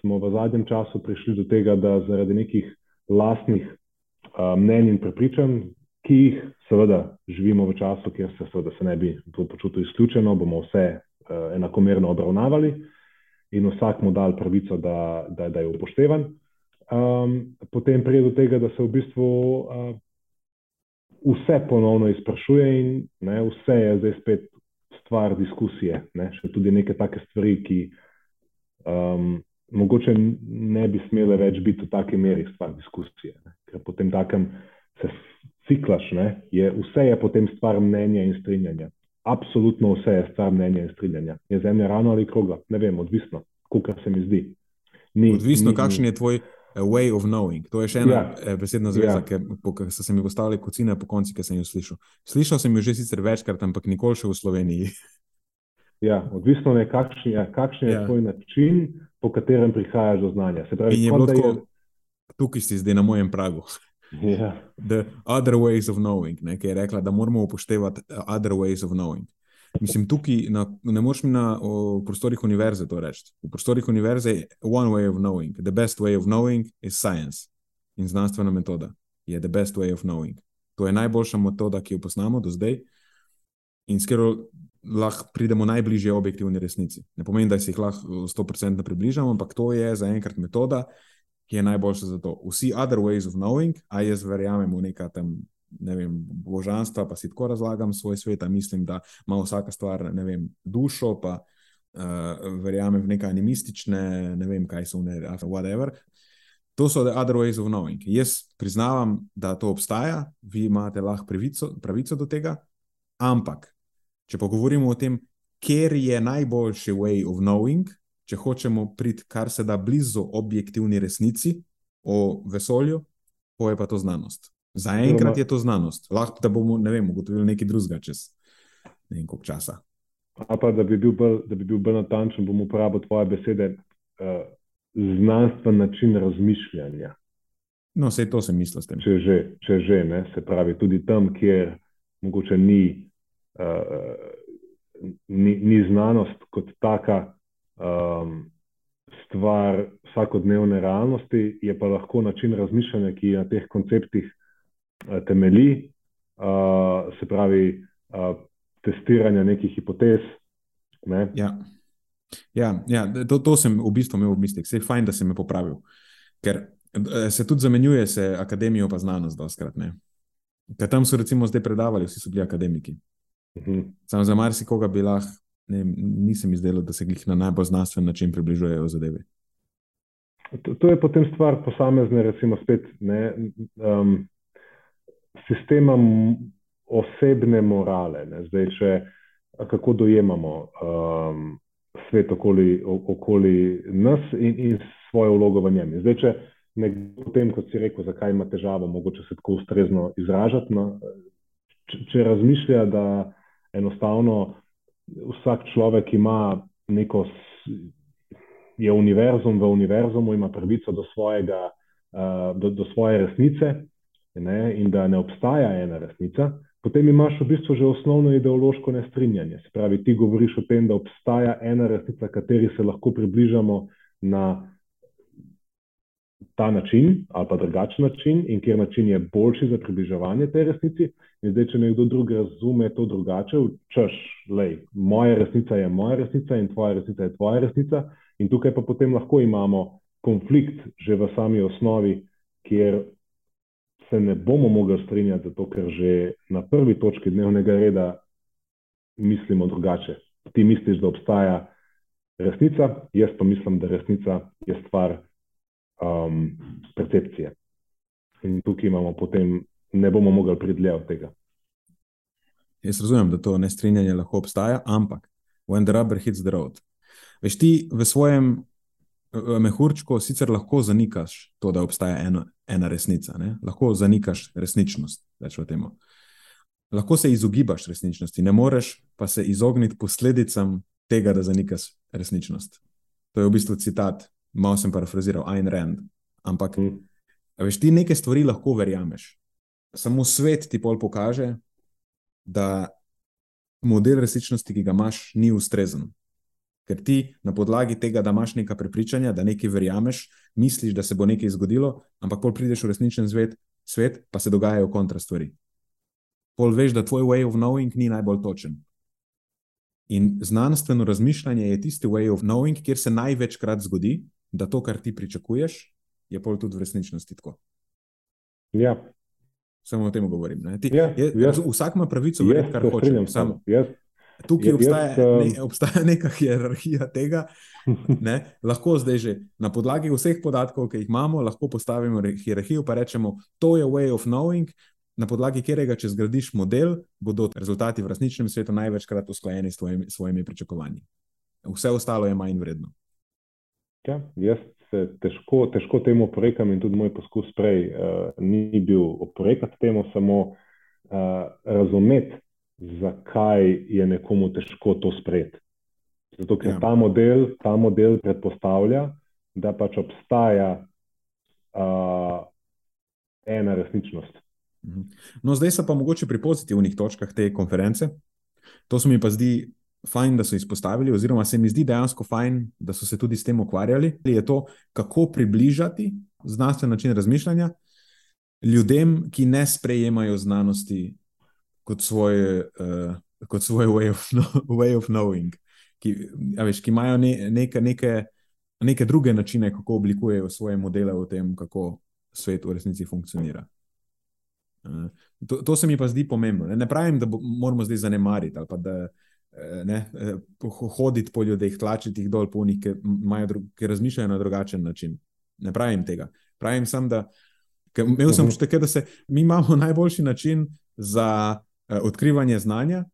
smo v zadnjem času prišli do tega, da zaradi nekih lastnih uh, mnenj in prepričanj, ki jih seveda živimo v času, kjer se, seveda, se ne bi počutil izključeno, bomo vse uh, enakomerno obravnavali in vsak mu dal pravico, da, da, da je upoštevan. Um, potem pride do tega, da se v bistvu uh, vse ponovno izprašuje in ne, vse je zdaj spet stvar diskusije. Ne, še tudi neke take stvari, ki um, mogoče ne bi smele več biti v taki meri stvar diskusije. Ne? Ker potem takem se ciklaš, ne? je vse je potem stvar mnenja in strinjanja. Absolutno vse je stvar mnenja in strinjanja. Je zemlja ravno ali krogla? Ne vem, odvisno, kako se mi zdi. Ni, odvisno, ni, kakšen je tvoj. Way of knowing. To je še ena ja. Eh, besedna zveza, ja. ki so se mi postavili kot cene po konci, ki sem jo slišal. Slišal sem jo že sicer večkrat, ampak nikoli še v Sloveniji. *laughs* Ja, odvisno je, kakšen je, kakšen je ja. tvoj način, po katerem prihajaš do znanja. Pravi, je bilo tako, je... tukaj si zdaj na mojem pragu. Yeah. The other ways of knowing, ne, ki je rekla, da moramo upoštevati other ways of knowing. Mislim, tukaj na, ne moreš mi na o, prostorih univerze to reči. V prostorih univerze je one way of knowing. The best way of knowing is science. In znanstvena metoda je the best way of knowing. To je najboljša metoda, ki jo poznamo do zdaj. In skoro lahko pridemo najbližje objektivni resnici. Ne pomeni, da se jih lahko 100% približamo, ampak to je zaenkrat metoda, ki je najboljša za to. Vsi other ways of knowing, a jaz verjamem v neka tam. Ne vem, božanstva, pa si tako razlagam svoj svet, mislim, da ima vsaka stvar vem, dušo, pa uh, verjamem v neke animistične, ne vem, kaj so ne, whatever. To so the other ways of knowing. Jaz priznavam, da to obstaja, vi imate lahko pravico, pravico do tega, ampak Če pa govorimo o tem, kje je najboljši way of knowing, če hočemo priti kar se da blizu objektivni resnici o vesolju, pa je pa to znanost. Zaenkrat je to znanost. Lahko da bomo ne vem, ugotovili nekaj drugega čez nekaj časa. A pa da bi bil bolj, bolj natančen, bom uporabil tvoje besede, uh, znanstven način razmišljanja. No, vse to sem mislil s tem. Če že, če že ne, se pravi, tudi tam, kjer mogoče ni ni, ni znanost kot taka um, stvar vsakodnevne realnosti, je pa lahko način razmišljanja, ki na teh konceptih uh, temelji. Uh, se pravi, uh, testiranja nekih hipotez. Ne? Ja, ja, ja to, to sem v bistvu imel v mislih, vse je fajn, da si me popravil. Ker se tudi zamenjuje se akademijo, pa znanost, doskrat. Ker tam so recimo zdaj predavali, vsi so bili akademiki. Mhm. Sam za marsikoga bi lahko, nisem izdelal, da se jih na najbolj znanstven način približujejo zadeve. To, to je potem stvar posamezne, recimo, spet, ne, um, sistema osebne morale. Ne, zdaj, če kako dojemamo um, svet okoli, okoli nas in, in svojo vlogo v njem. Zdaj, če nekdo potem, kot si rekel, zakaj ima težavo, mogoče se tako ustrezno izražati. No, če, če razmišlja, da enostavno vsak človek ima neko, je univerzum v univerzumu, ima pravico do, svojega, uh, do, do svoje resnice ne, in da ne obstaja ena resnica. Potem imaš v bistvu že osnovno ideološko nestrinjanje. Se pravi, ti govoriš o tem, da obstaja ena resnica, kateri se lahko približamo na ta način ali pa drugačen način in kjer način je boljši za približevanje tej resnici. In zdaj, če nekdo drug razume to drugače, češ, lej, moja resnica je moja resnica in tvoja resnica je tvoja resnica. In tukaj pa potem lahko imamo konflikt že v sami osnovi, kjer se ne bomo mogli strinjati, zato ker že na prvi točki dnevnega reda mislimo drugače. Ti misliš, da obstaja resnica, jaz pa mislim, da resnica je stvar um, percepcije. In tukaj imamo potem, ne bomo mogli pridlje od tega. Jaz razumem, da to nestrinjanje lahko obstaja, ampak when the rubber hits the road. Veš ti v svojem mehurčku sicer lahko zanikaš to, da obstaja eno, ena resnica, ne? lahko zanikaš resničnost, več o tem. Lahko se izogibaš resničnosti, ne moreš pa se izogniti posledicam tega, da zanikaš resničnost. To je v bistvu citat malo sem parafraziral, Ayn Rand. Ampak, mm. veš, ti nekaj stvari lahko verjameš. Samo svet ti pol pokaže, da model resničnosti, ki ga imaš, ni ustrezen. Ker ti na podlagi tega, da imaš neka prepričanja, da nekaj verjameš, misliš, da se bo nekaj zgodilo, ampak pol prideš v resničen svet, svet pa se dogajajo kontra stvari. Pol veš, da tvoj way of knowing ni najbolj točen. In znanstveno razmišljanje je tisti way of knowing, kjer se največkrat zgodi, da to, kar ti pričakuješ, je pol tudi v resničnosti tako. Ja. Samo o tem govorim. Ti, ja, je, jaz, vsak ima pravico verjeti, kar hoče. Sam, jaz, tukaj jaz, obstaja, jaz, um... ne, *laughs* obstaja neka hierarhija tega. Ne, *laughs* lahko zdaj že na podlagi vseh podatkov, ki jih imamo, lahko postavimo hierarhijo in rečemo, to je way of knowing, na podlagi katerega, če zgradiš model, bodo rezultati v resničnem svetu največkrat usklajeni s tvojimi, svojimi pričakovanji. Vse ostalo je manj vredno. Ja, jaz se težko, težko temu oporekam in tudi moj poskus prej uh, ni bil oporekati temu, samo uh, razumeti, zakaj je nekomu težko to sprejeti. Zato, ker ja. ta, model, ta model predpostavlja, da pač obstaja uh, ena resničnost. Mhm. No, zdaj pa mogoče pri pozitivnih točkah te konference. To se mi pa zdi fajn, da so izpostavili, oziroma se mi zdi dejansko fajn, da so se tudi s tem ukvarjali. Je to, kako približati znanstven način razmišljanja ljudem, ki ne sprejemajo znanosti kot svoj, uh, kot svoj way, of, way of knowing, ki, veš, ki imajo ne, neke, neke, neke druge načine, kako oblikujejo svoje modele o tem, kako svet v resnici funkcionira. Uh, to, to se mi pa zdi pomembno. Ne, ne pravim, da bo, moramo zdaj zanemariti ali pa da. Eh, ne, eh, hoditi po ljudeh, tlačiti jih dol, punih, ki, ki razmišljajo na drugačen način. Ne pravim tega. Pravim samo, da imel sem občutek, da se mi imamo *laughs* najboljši način za uh, odkrivanje znanja,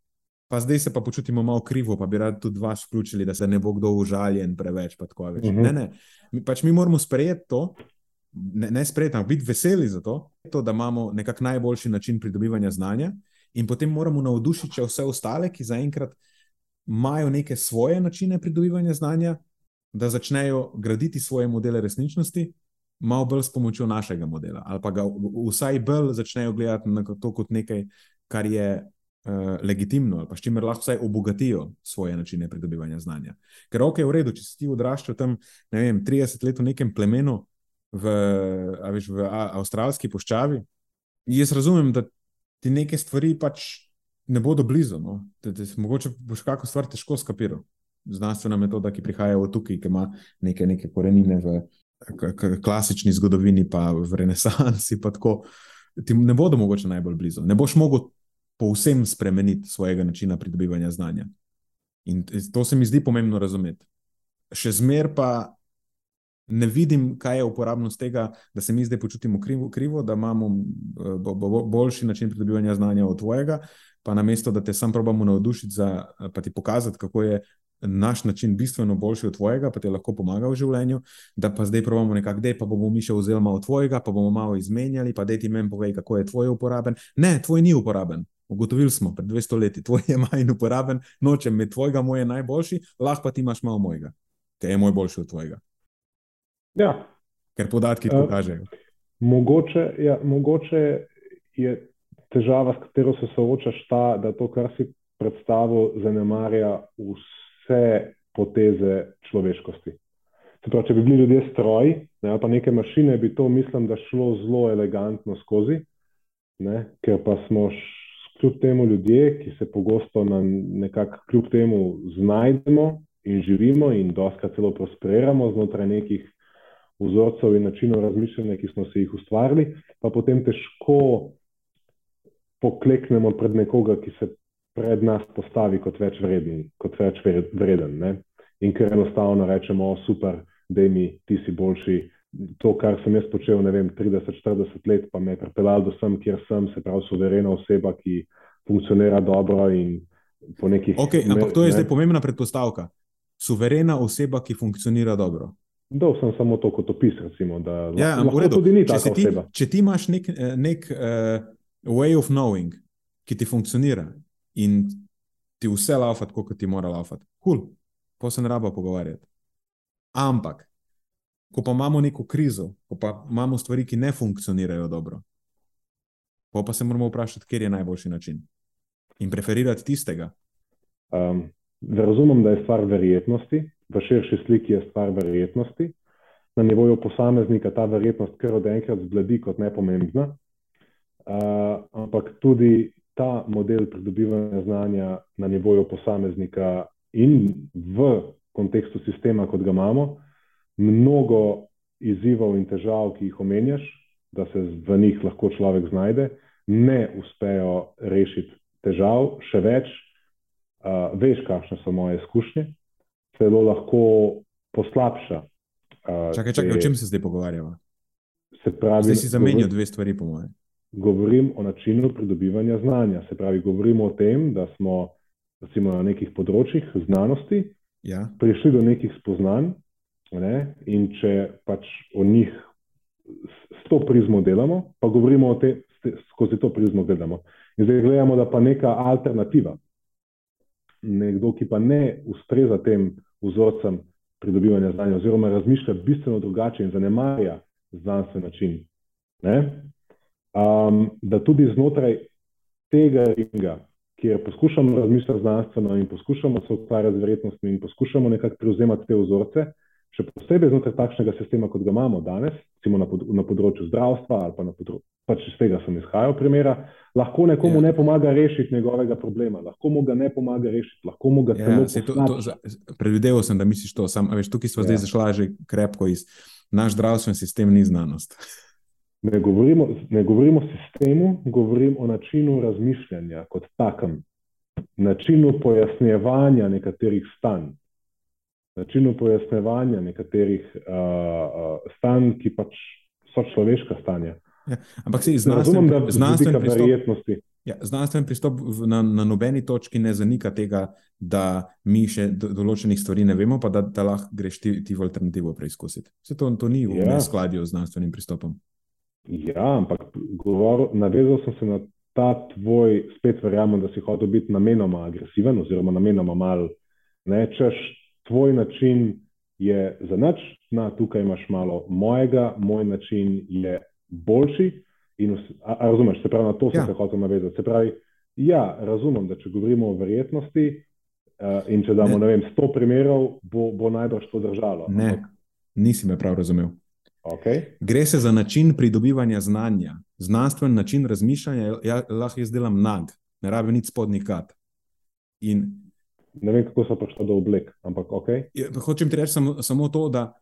pa zdaj se pa počutimo malo krivo, pa bi radi tudi vas vključili, da se ne bo kdo užaljen preveč. Uh mhm. -huh. Ne, ne. Mi, pač mi moramo sprejeti to. Ne, ne sprejeti, ampak biti veseli za to, to da imamo nekako najboljši način pridobivanja znanja, in potem moramo navdušiti vse ostale, ki zaenkrat uh, imajo neke svoje načine pridobivanja znanja, da začnejo graditi svoje modele resničnosti, malo bolj s pomočjo našega modela, ali pa ga vsaj bolj začnejo gledati na to kot nekaj, kar je uh, legitimno, ali pa s čimer lahko vsaj obogatijo svoje načine pridobivanja znanja. Ker ok, je v redu, če si ti odraščal tam, ne vem, 30 let v nekem plemenu v, veš, v avstralski puščavi. Jaz razumem, da ti neke stvari pač ne bodo blizu. No. Te, te, mogoče boš kakšno stvar težko skapiral. Znanstvena metoda, ki prihaja od tukaj, ki ima neke, neke korenine v klasični zgodovini, pa v renesansi, pa tako, ti ne bodo mogoče najbolj blizu. Ne boš mogel povsem spremeniti svojega načina pridobivanja znanja. In to se mi zdi pomembno razumeti. Še zmer pa ne vidim, kaj je uporabnost tega, da se mi zdaj počutimo krivo, krivo da imamo eh, bo, bo, boljši način pridobivanja znanja od tvojega, pa namesto da te sam probamo navdušiti, za, pa ti pokazati, kako je naš način bistveno boljši od tvojega, pa ti lahko pomaga v življenju, da pa zdaj pravimo nekako, da pa bomo mi še vzeli malo tvojega, pa bomo malo izmenjali, pa da ti meni povej, kako je tvoj uporaben. Ne, tvoj ni uporaben. Ugotovili smo pred 200 leti, *laughs* tvoj je manj uporaben, nočem med tvojega, moj je najboljši, lahko pa ti imaš malo mojega, ker je moj boljši od tvojega. Ja. Ker podatki to uh, kažejo. Mogoče, ja, mogoče je težava, s katero se soočaš, ta, da to, kar si predstavil, zanemarja vse poteze človeškosti. Pravi, če bi bili ljudje stroji, ne, pa neke mašine, bi to, mislim, da šlo zelo elegantno skozi, ne, ker pa smo kljub temu ljudje, ki se pogosto nekako kljub temu znajdemo in živimo in doska celo prosperiramo znotraj nekih vzorcev in načinov razmišljanja, ki smo si jih ustvarili, pa potem težko pokleknemo pred nekoga, ki se pred nas postavi kot več vreden. Kot več vreden in ker enostavno rečemo, super, da mi ti si boljši. To, kar sem jaz počel, ne vem, 30-40 let, pa me je pripeljalo do sem, kjer sem, se pravi, suverena oseba, ki funkcionira dobro in po nekih. Okay, ampak to je ne, zdaj pomembna predpostavka. Suverena oseba, ki funkcionira dobro. Dal sem samo to kot opis. Recimo, ja, lahko tudi ni tako ti, oseba. Če ti imaš nek, eh, nek uh, way of knowing, ki ti funkcionira in ti vse tako, kot ti mora laufati, kul, cool. pa se ne raba pogovarjati. Ampak, ko pa imamo neko krizo, ko pa imamo stvari, ki ne funkcionirajo dobro, pa, pa se moramo vprašati, kje je najboljši način in preferirati tistega. Um, razumem, da je stvar verjetnosti, v širši sliki je stvar verjetnosti. Na nivoju posameznika ta verjetnost kar od enkrat zbledi kot nepomembna, uh, ampak tudi ta model pridobivanja znanja na nivoju posameznika in v kontekstu sistema, kot ga imamo, mnogo izzivov in težav, ki jih omenjaš, da se v njih lahko človek znajde, ne uspejo rešiti težav, še več, uh, veš, kakšne so moje izkušnje, celo lahko poslabša. Uh, čakaj, čakaj, te... o čem se zdaj pogovarjamo? Zdaj si zamenjal dve stvari, po mojem. Govorim o načinu pridobivanja znanja. Se pravi, govorimo o tem, da smo recimo, na nekih področjih znanosti ja. prišli do nekih spoznanj, ne? in če pač o njih s to prizmo delamo, pa govorimo o tem, skozi to prizmo gledamo. In zdaj gledamo, da pa neka alternativa, nekdo, ki pa ne ustreza tem vzorcem pridobivanja znanja, oziroma razmišlja bistveno drugače in zanemarja znanstven način. Um, da tudi znotraj tega ringa, kjer poskušamo razmišljati znanstveno in poskušamo se ukvarjati z verjetnostmi in poskušamo nekako prevzemati te vzorce, še posebej znotraj takšnega sistema, kot ga imamo danes, recimo na, pod, na področju zdravstva ali pa na področju, pač iz tega sem izhajal primera, lahko nekomu ja. ne pomaga rešiti njegovega problema, lahko mu ga ne pomaga rešiti, lahko mu ga ja, celo. Predvideval sem, da misliš to, sam, veš, tukaj smo ja. zdaj zašla že krepko iz naš zdravstveni sistem, ni znanost. Ne govorimo, ne govorimo o sistemu, govorim o načinu razmišljanja kot takem, načinu pojasnjevanja nekaterih stanj načinu pojasnevanja nekaterih uh, stanj, ki pač so človeška stanja. Ja, ampak se znanstven, znanstven pristop, ja, znanstven pristop na, na nobeni točki ne zanika tega, da mi še do, določenih stvari ne vemo, pa da, da lahko greš ti, ti v alternativo preizkusiti. Vse to, to ni v ja. skladju z znanstvenim pristopom. Ja, ampak govor, navezal sem se na ta tvoj, spet verjamem, da si hotel biti namenoma agresiven, oziroma namenoma mal, ne češ tvoj način je za nič, na tukaj imaš malo mojega, moj način je boljši. In, a, a razumeš, se pravi, na to sem ja. se hotel navezati. Se pravi, ja, razumem, da če govorimo o verjetnosti uh, in če damo, ne. ne vem, sto primerov, bo, bo najbrž to držalo. Ne, ampak... nisi me prav razumel. Okay. Gre se za način pridobivanja znanja, znanstven način razmišljanja. Ja, lahko jaz delam nag, ne rabijo nič spodnjih kat. In, ne vem, kako so prišli do oblek, ampak ok. Ja, hočem ti reči samo, samo to, da,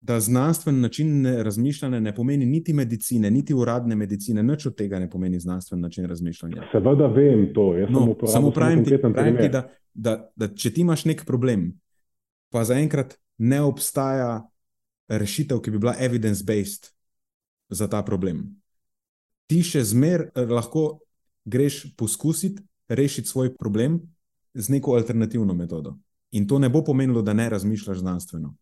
da znanstven način razmišljanja ne pomeni niti medicine, niti uradne medicine, nič od tega ne pomeni znanstven način razmišljanja. Seveda vem to. No, samo pravim ti, pravim ti da, da, da če ti imaš nek problem, pa zaenkrat ne obstaja rešitev, ki bi bila evidence-based za ta problem. Ti še zmeraj eh, lahko greš poskusiti rešiti svoj problem z neko alternativno metodo. In to ne bo pomenilo, da ne razmišljaš znanstveno.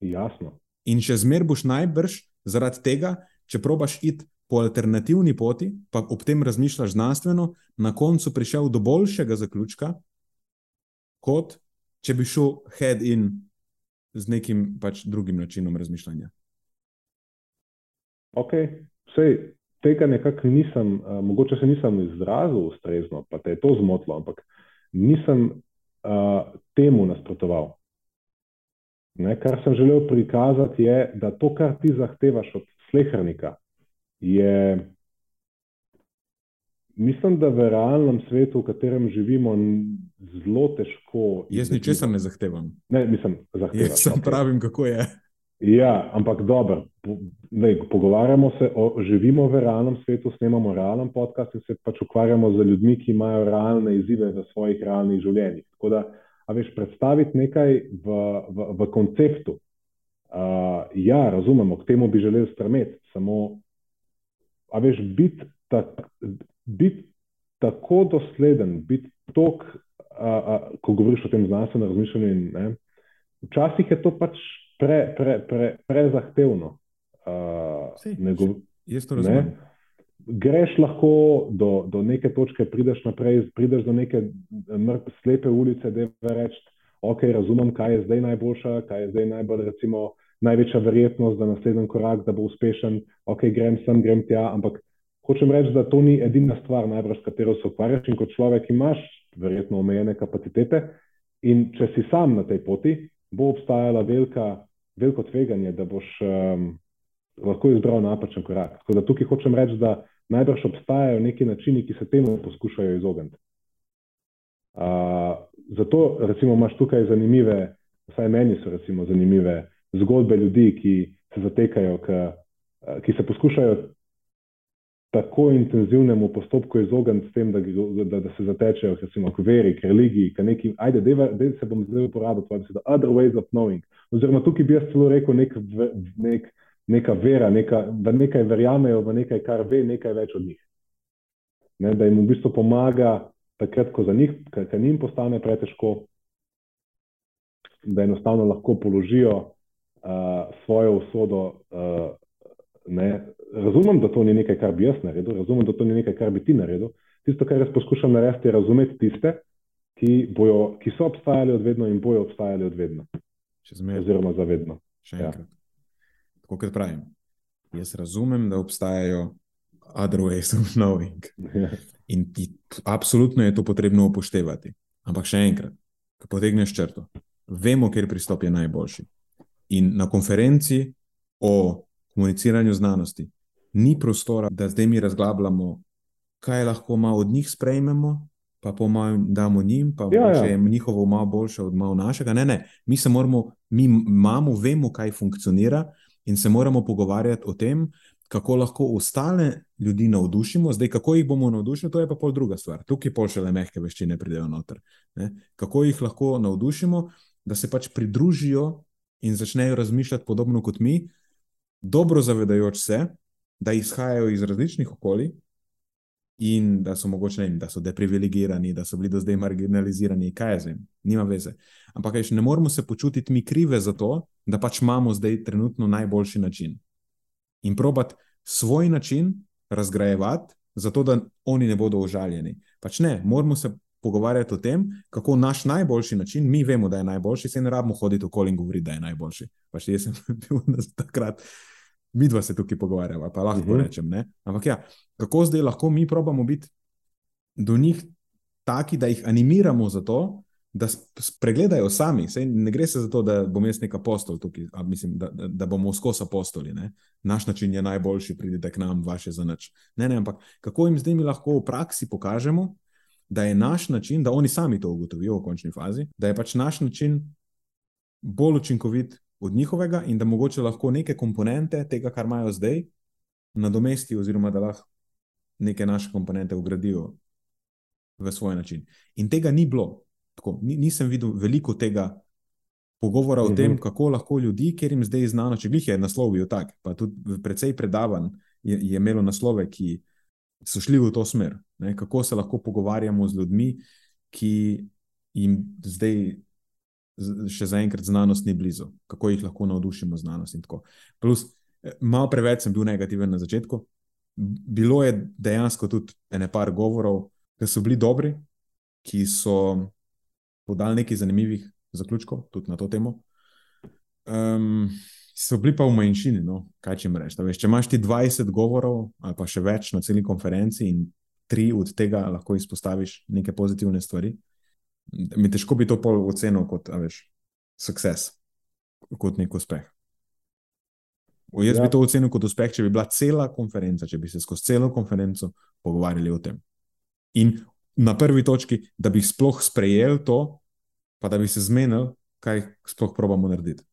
Jasno. In še zmeraj boš najbrž zaradi tega, če probaš iti po alternativni poti, pa ob tem razmišljaš znanstveno, na koncu prišel do boljšega zaključka, kot če bi šel head in z nekim pač drugim načinom razmišljanja. Ok, vse tega nekako nisem, uh, mogoče se nisem izrazil ustrezno, pa te je to zmotilo, ampak nisem uh, temu nasprotoval. Ne, kar sem želel prikazati, je, da to, kar ti zahtevaš od slehrnika, je, mislim, da v realnem svetu, v katerem živimo, zelo težko. Jaz ničesar ne zahtevam. Ne, mislim, zahtevam. Jaz sem okay. pravim, kako je. Ja, ampak dobro, po, pogovarjamo se, o, živimo v realnem svetu, snemamo realen podcast in se pač ukvarjamo z ljudmi, ki imajo realne izzive v svojih realnih življenjih. Tako da, a veš, predstaviti nekaj v, v, v konceptu. Uh, ja, razumemo, k temu bi želeli strmeti, samo, a veš, biti tak, bit tako dosleden, biti tok, uh, uh, ko govoriš o tem znanstvenem razmišljanju. In, včasih je to pač pre, pre, pre, prezahtevno. Uh, go, jaz to razumem. Greš lahko do, do neke točke, prideš naprej, prideš do neke mrtve, slepe ulice, da bi reč, ok, razumem, kaj je zdaj najboljša, kaj je zdaj najbolj, recimo, največja verjetnost za naslednji korak, da bo uspešen, ok, grem sem, grem tja, ampak hočem reči, da to ni edina stvar, najbrž, s katero se ukvarjaš in kot človek imaš verjetno omejene kapacitete in če si sam na tej poti, bo obstajala velika veliko tveganje, da boš um, lahko izbral napačen korak. Tako da tukaj hočem reči, da najbrž obstajajo neki načini, ki se temu poskušajo izogniti. Uh, zato, recimo, imaš tukaj zanimive, vsaj meni so recimo, zanimive zgodbe ljudi, ki se zatekajo, k, ki se poskušajo tako intenzivnemu postopku izogniti s tem, da, da, da se zatečejo recimo, k veri, k religiji, k neki, ajde, da se bom zdaj uporabil tvoje besede, other ways of knowing. Oziroma, tukaj bi jaz celo rekel nek, nek, neka vera, neka, da nekaj verjamejo v nekaj, kar ve nekaj več od njih. Ne, da jim v bistvu pomaga takrat, ko za njih, ker njim postane pretežko, da enostavno lahko položijo uh, svojo usodo uh, Ne, razumem, da to ni nekaj, kar bi jaz naredil, razumem, da to ni nekaj, kar bi ti naredil. Tisto, kar jaz poskušam narediti, je razumeti tiste, ki, bojo, ki so obstajali od vedno in bojo obstajali od vedno. Oziroma za vedno. Ja. Tako kot pravim, jaz razumem, da obstajajo other ways of knowing. Ja. In ti, absolutno je to potrebno upoštevati. Ampak še enkrat, ko potegneš črto, vemo, ker pristop je najboljši. In na konferenci o komuniciranju znanosti. Ni prostora, da zdaj mi razglabljamo, kaj lahko malo od njih sprejmemo, pa po mojem damo njim, pa ja, če ja. je njihovo malo boljše od malo našega. Ne, ne, mi se moramo, mi imamo, vemo, kaj funkcionira in se moramo pogovarjati o tem, kako lahko ostale ljudi navdušimo. Zdaj, kako jih bomo navdušili, to je pa pol druga stvar. Tukaj pol še le mehke veščine pridejo noter. Ne? Kako jih lahko navdušimo, da se pač pridružijo in začnejo razmišljati podobno kot mi, dobro zavedajoč se, da izhajajo iz različnih okolij in da so mogoče ne, da so deprivilegirani, da so bili do zdaj marginalizirani, kaj z njim, nima veze. Ampak kaj, ne moramo se počutiti mi krive za to, da pač imamo zdaj trenutno najboljši način. In probat svoj način razgrajevati, zato da oni ne bodo užaljeni. Pač ne, moramo se pogovarjati o tem, kako naš najboljši način, mi vemo, da je najboljši, se ne rabimo hoditi okoli in govoriti, da je najboljši. Pač jaz sem *laughs* bil takrat mi dva se tukaj pogovarjava, pa lahko uh mhm. -huh. rečem. Ne? Ampak ja, kako zdaj lahko mi probamo biti do njih taki, da jih animiramo za to, da spregledajo sami. Sej ne gre se za to, da bom jaz nek apostol tukaj, a mislim, da, da, da bomo skozi apostoli. Ne? Naš način je najboljši, pridite k nam, vaše za nič. Ne, ne, ampak kako jim zdaj mi lahko v praksi pokažemo, da je naš način, da oni sami to ugotovijo v končni fazi, da je pač naš način bolj učinkovit od njihovega in da mogoče lahko neke komponente tega, kar imajo zdaj, nadomestijo, oziroma da lahko neke naše komponente ugradijo v svoj način. In tega ni bilo. Tako, nisem videl veliko tega pogovora o tem, mhm. kako lahko ljudi, ker jim zdaj znano, če jih je naslovil tako, pa tudi precej predavanj je, je imelo naslove, ki so šli v to smer. Ne? Kako se lahko pogovarjamo z ljudmi, ki jim zdaj še zaenkrat znanost ni blizu, kako jih lahko navdušimo znanost. Plus, eh, malo preveč sem bil negativen na začetku. Bilo je dejansko tudi nekaj govorov, ki so bili dobri, ki so podali nekaj zanimivih zaključkov tudi na to temo. Um, so bili pa v manjšini, no, kaj če mi rečeš. Če imaš ti 20 govorov ali pa še več na celi konferenci in tri od tega lahko izpostaviš neke pozitivne stvari, mi težko bi to pol ocenil kot, veš, sukces, kot nek uspeh. O, jaz ja. bi to ocenil kot uspeh, če bi bila cela konferenca, če bi se skozi celo konferenco pogovarjali o tem. In na prvi točki, da bi sploh sprejel to, pa da bi se zmenil, kaj sploh probamo narediti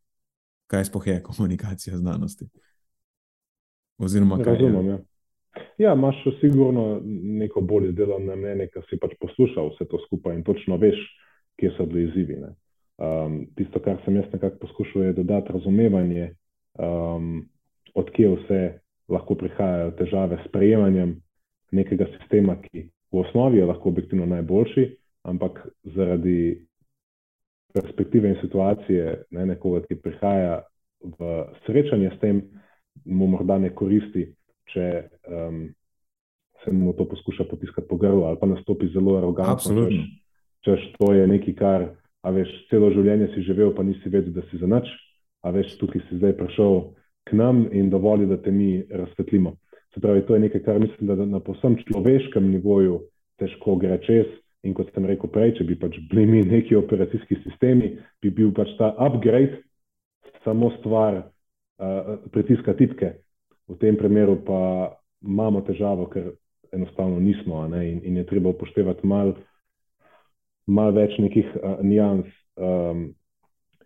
kaj sploh je *laughs* komunikacija znanosti. Oziroma, kaj Razumem, je. Ja. Ja, imaš sigurno neko bolj izdelano mnenje, ki si pač poslušal vse to skupaj in točno veš, kje so bili izzivi. Um, tisto, kar sem jaz nekako poskušal, je dodati razumevanje, um, odkje vse lahko prihajajo težave s prejemanjem nekega sistema, ki v osnovi je lahko objektivno najboljši, ampak zaradi perspektive in situacije ne, nekoga, ki prihaja v srečanje s tem, mu morda ne koristi, če um, se mu to poskuša potiskati po grlu ali pa nastopi zelo arogantno. Če to je nekaj, kar veš, celo življenje si živel, pa nisi vedel, da si za nič, a veš, tukaj si zdaj prišel k nam in dovoli, da te mi razsvetlimo. Se pravi, to je nekaj, kar mislim, da na posebnem človeškem nivoju težko gre čez. In kot sem rekel prej, če bi pač bili mi neki operacijski sistemi, bi bil pač ta upgrade samo stvar uh, pritiska tipke. V tem primeru pa imamo težavo, ker enostavno nismo in, in je treba upoštevati malo mal več nekih uh, nijans. Um,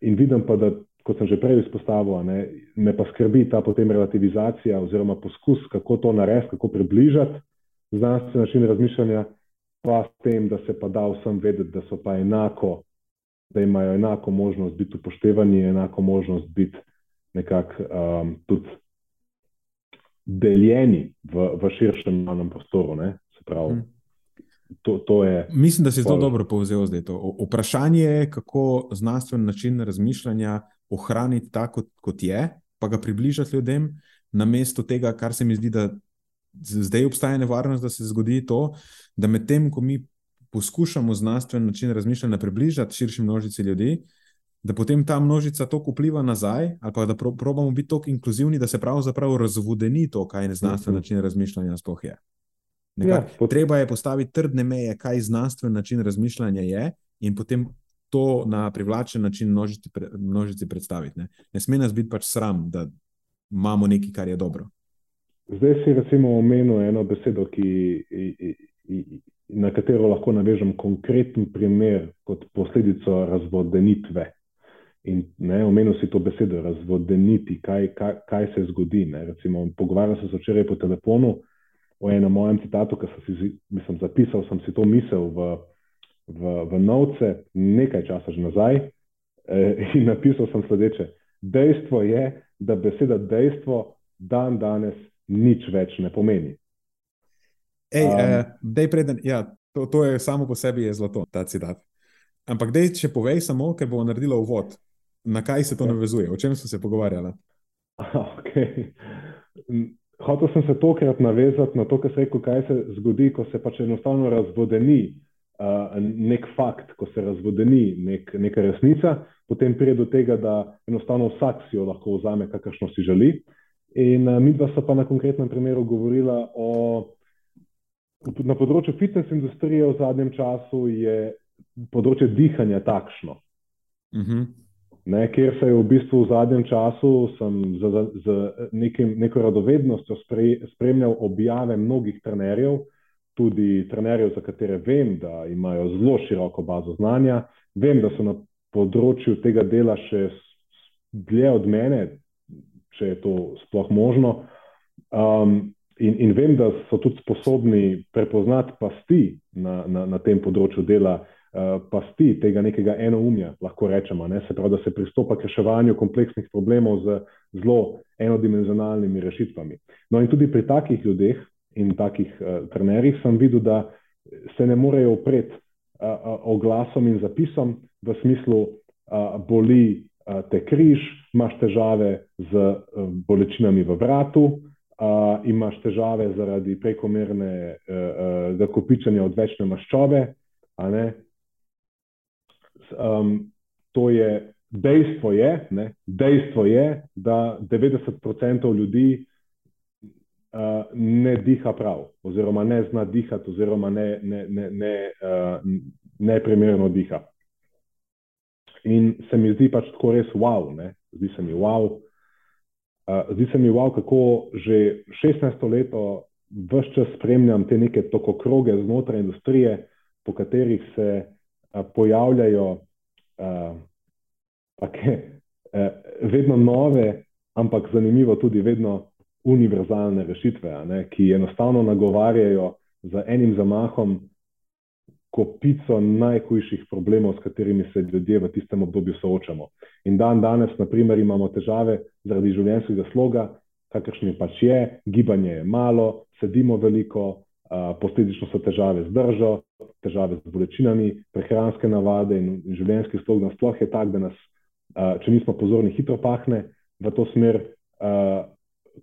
in vidim pa, da, kot sem že prej izpostavil, ne, me pa skrbi ta potem relativizacija oziroma poskus, kako to narediti, kako približati znanstveni način razmišljanja pa s tem, da se pa da vsem vedeti, da so pa enako, da imajo enako možnost biti upoštevani, enako možnost biti nekako um, tudi deljeni v, v širšem javnem prostoru. Pravi, hmm. to, to je, Mislim, da si zelo dobro povzel zdaj to. Vprašanje je, kako znanstven način razmišljanja ohraniti tako, kot je, pa ga približati ljudem, namesto tega, kar se mi zdi, da zdaj obstaja nevarnost, da se zgodi to, da medtem, ko mi poskušamo znanstven način razmišljanja približati širši množici ljudi, da potem ta množica toliko vpliva nazaj, ali pa da probamo biti tako inkluzivni, da se pravzaprav razvodeni to, kaj je znanstven način razmišljanja sploh je. Ja, pot... Treba je postaviti trdne meje, kaj znanstven način razmišljanja je, in potem to na privlačen način množici, množici predstaviti. Ne, ne sme nas biti pač sram, da imamo nekaj, kar je dobro. Zdaj si recimo omenil eno besedo, ki, na katero lahko navežem konkreten primer kot posledico razvodenitve. In ne, omenil si to besedo, razvodeniti, kaj, kaj, kaj se zgodi. Pogovarjal sem se včeraj po telefonu o enem mojem citatu, ki sem si mislim, zapisal, sem si to misel v, v, v novce nekaj časa že nazaj eh, in napisal sem sledeče. Dejstvo je, da beseda dejstvo dan danes nič več ne pomeni. Ej, um, eh, preden, ja, to, to je samo po sebi zlato, ta citat. Ampak, dej, če povej samo, ker bo naredila uvod, na kaj se to okay. navezuje, o čem so se pogovarjali. *laughs* Okay. Hotel sem se tokrat navezati na to, kar se rekel, kaj se zgodi, ko se pač enostavno razvodeni uh, nek fakt, ko se razvodeni nek, neka resnica, potem pride do tega, da enostavno vsak si jo lahko vzame, kakršno si želi. In uh, mi dva sta pa na konkretnem primeru govorila o. Na področju fitness industrije v zadnjem času je področje dihanja takšno. Uh mhm. -huh. Ne, ker se je v bistvu v zadnjem času z, z nekim, neko radovednostjo spre, spremljal objave mnogih trenerjev, tudi trenerjev, za katere vem, da imajo zelo široko bazo znanja. Vem, da so na področju tega dela še dlje od mene, če je to sploh možno. Um, in, in vem, da so tudi sposobni prepoznati pasti na, na, na tem področju dela, pasti tega nekega enoumja, lahko rečemo. Ne? Se pravi, da se pristopa k reševanju kompleksnih problemov z zelo enodimenzionalnimi rešitvami. No, in tudi pri takih ljudeh in takih uh, trenerjih sem videl, da se ne morejo opreti uh, uh, oglasom in zapisom v smislu, uh, boli uh, te križ, imaš težave z uh, bolečinami v vratu, uh, imaš težave zaradi prekomernega uh, uh, kopičanja odvečne maščobe. Um, to je dejstvo, je, ne, dejstvo je, da 90% ljudi uh, ne diha prav, oziroma ne zna dihati, oziroma ne, ne, ne, ne, uh, ne primerno diha. In se mi zdi pač tako res wow, ne? zdi se mi wow. Uh, zdi se mi wow, kako že 16 leto vse čas spremljam te neke tokokroge znotraj industrije, po katerih se pojavljajo uh, take, uh, vedno nove, ampak zanimivo tudi vedno univerzalne rešitve, ne, ki enostavno nagovarjajo z enim zamahom kopico najhujših problemov, s katerimi se ljudje v tistem obdobju soočamo. In dan danes, naprimer, imamo težave zaradi življenjskega sloga, kakršni pač je, gibanje je malo, sedimo veliko, posledično so težave z držo, težave z bolečinami, prehranske navade in življenjski slog nasploh je tak, da nas, če nismo pozorni, hitro pahne v to smer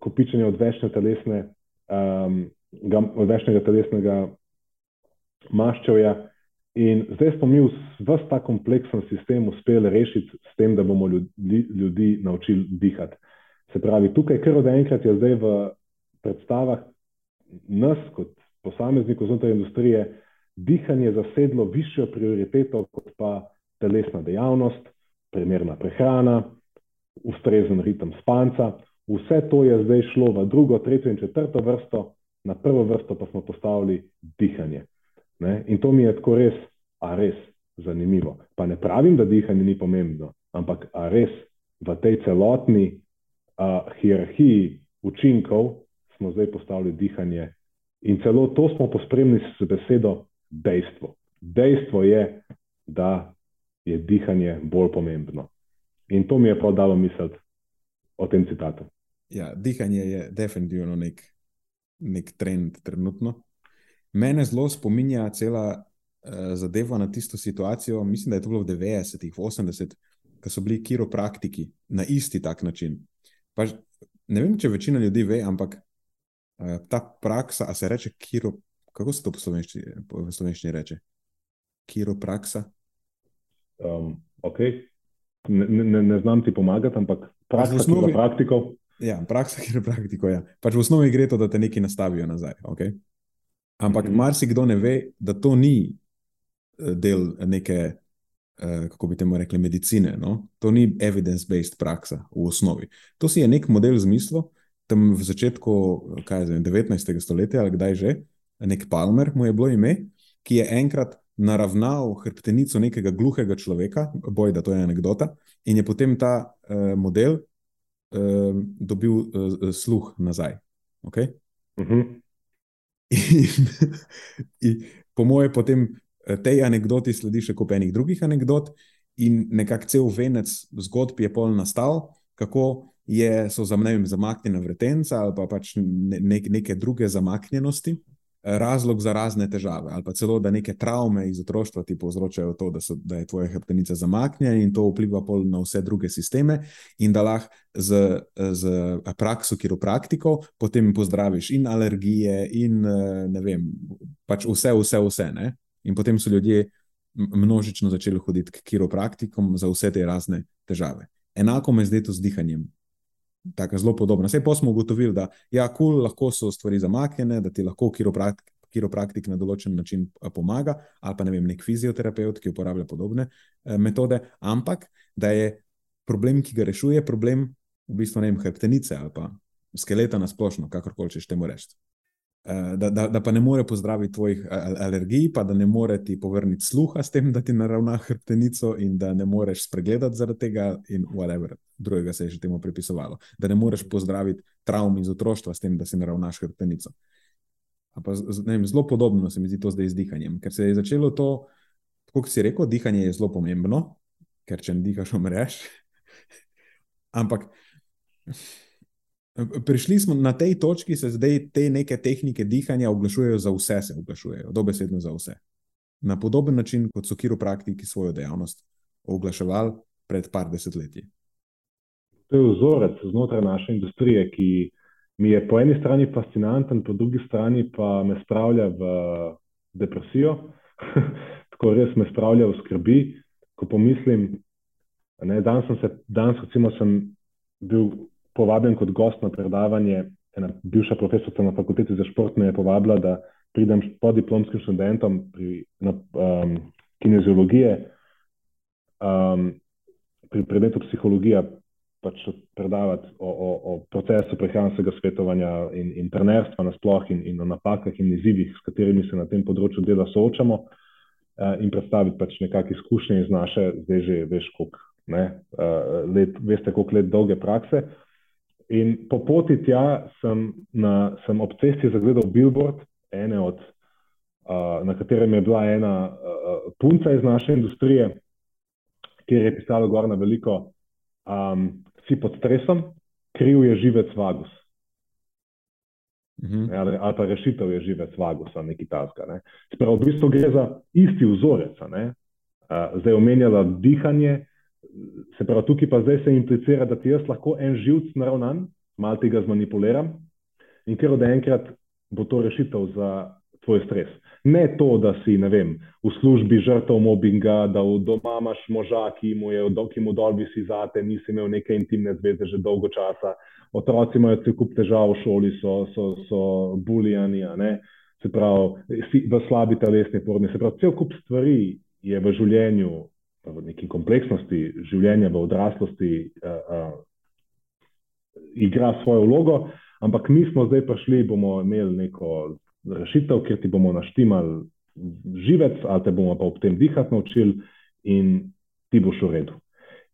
kopičenja odvečne telesne, odvečnega telesnega maščevja. In zdaj smo mi vse ta kompleksen sistem uspeli rešiti s tem, da bomo ljudi, ljudi naučili dihati. Se pravi, tukaj, ker od enkrat je zdaj v predstavah nas, kot posameznikov znotraj industrije, dihanje zasedlo višjo prioriteto kot pa telesna dejavnost, primerna prehrana, ustrezen ritem spanca. Vse to je zdaj šlo v drugo, tretjo in četrto vrsto, na prvo vrsto pa smo postavili dihanje. Ne? In to mi je tako res, a res zanimivo. Pa ne pravim, da dihanje ni pomembno, ampak a res v tej celotni a, hierarhiji učinkov smo zdaj postavili dihanje in celo to smo pospremili s besedo dejstvo. Dejstvo je, da je dihanje bolj pomembno. In to mi je prav dalo misliti o tem citatu. Ja, dihanje je definitivno nek, nek trend trenutno. Mene zelo spominja cela uh, zadeva na tisto situacijo. Mislim, da je to bilo v 90-ih, 80-ih, ko so bili kiropraktiki na isti tak način. Pa, ne vem, če večina ljudi ve, ampak ta praksa, a se reče kiro, kako se to po slovenščini, po slovenščini reče? Kiropraksa. Um, ok, ne, ne, ne znam ti pomagati, ampak praksa kiropraktikov. Ja, praksa kiropraktikov. Ja. Pač v osnovi gre to, da te nekaj nastavijo nazaj. Okay? Ampak mm -hmm. marsikdo ne ve, da to ni eh, del neke, eh, kako bi temu rekli, medicine. No? To ni evidence-based praksa v osnovi. To si je nek model zmislil tam v začetku vem, 19. stoletja ali kdaj že, nek Palmer mu je bilo ime, ki je enkrat naravnal hrbtenico nekega gluhega človeka, boj, da to je anekdota, in je potem ta uh, model uh, dobil uh, sluh nazaj. Okay? Mm -hmm. In, *laughs* in po mojem, potem tej anekdoti sledi še kup enih drugih anekdot, in nekako cel venec zgodb je pol nastal, kako je, so za mnenjem zamaknjene vretence ali pa pač ne, ne, neke druge zamaknjenosti razlog za razne težave, ali pa celo da neke travme iz otroštva ti povzročajo to, da, so, da je tvoja hrbtenica zamaknjena in to vpliva na vse druge sisteme, in da lahko z, z prakso kiropraktikov potem pozdraviš in alergije, in ne vem, pač vse, vse, vse. Ne? In potem so ljudje množično začeli hoditi k kiropraktikom za vse te razne težave. Enako me zdaj to z dihanjem tako zelo podobno. Vse pa smo ugotovili, da ja, cool, lahko so stvari zamaknjene, da ti lahko kiropraktik, kiropraktik na določen način eh, pomaga, ali pa ne vem, nek fizioterapeut, ki uporablja podobne eh, metode, ampak da je problem, ki ga rešuje, problem v bistvu ne vem, hrbtenice ali pa skeleta na splošno, kakorkoli češ temu reči. Eh, da, da, da pa ne more pozdraviti tvojih alergij, pa da ne more ti povrniti sluha s tem, da ti naravna hrbtenico, in da ne moreš spregledati zaradi tega, in whatever, drugega se je že temu pripisovalo. Da ne moreš pozdraviti travm iz otroštva s tem, da si naravnaš hrbtenico. Pa, vem, zelo podobno se mi zdi to zdaj z dihanjem, ker se je začelo to, kot si rekel, dihanje je zelo pomembno, ker če ne dihaš, umreš. *laughs* Ampak Prišli smo na tej točki, se zdaj te neke tehnike dihanja oglašujejo za vse, se oglašujejo, dobesedno za vse. Na podoben način, kot so kiropraktiki svojo dejavnost oglaševali pred par desetletji. To je vzorec znotraj naše industrije, ki mi je po eni strani fascinanten, po drugi strani pa me spravlja v depresijo, *laughs* tako res me spravlja v skrbi. Ko pomislim, da danes sem, se, danes, recimo, sem bil povabljen kot gost na predavanje. Ena bivša profesorica na fakulteti za šport me je povabila, da pridem po diplomskim študentom pri, na um, kineziologije, um, pri predmetu psihologija, pač predavati o, o, o procesu prehranskega svetovanja in, in trenerstva nasploh in, in o napakah in izzivih, s katerimi se na tem področju dela soočamo, uh, in predstaviti pač nekakšne izkušnje iz naše, zdaj že veš, koliko. Ne, uh, let, veste, koliko let dolge prakse. In po poti tja sem, na, sem ob cesti zagledal billboard, od, uh, na katerem je bila ena uh, punca iz naše industrije, kjer je pisalo gor na veliko, um, si pod stresom, kriv je živec vagus. Mhm. Ali, ali pa rešitev je živec vagus, ali nekaj tasga. Ne. Spravo, v bistvu gre za isti vzorec. Uh, zdaj omenjala dihanje, se pravi, tukaj pa zdaj se implicira, da ti jaz lahko en živc naravnan, malo tega zmanipuliram in ker od enkrat bo to rešitev za tvoj stres. Ne to, da si vem, v službi žrtev mobbinga, da v doma imaš moža, ki mu je ki mu dol visi zate, nisi imel neke intimne zveze že dolgo časa, otroci imajo cel kup težav v šoli, so, so, so bulijani, se pravi, v slabi telesni formi, se pravi, cel kup stvari je v življenju v neki kompleksnosti življenja, v odraslosti, uh, uh, igra svojo vlogo, ampak mi smo zdaj prišli, bomo imeli neko rešitev, kjer ti bomo naštemali živec, ali te bomo pa ob tem dihati naučili, in ti boš v redu.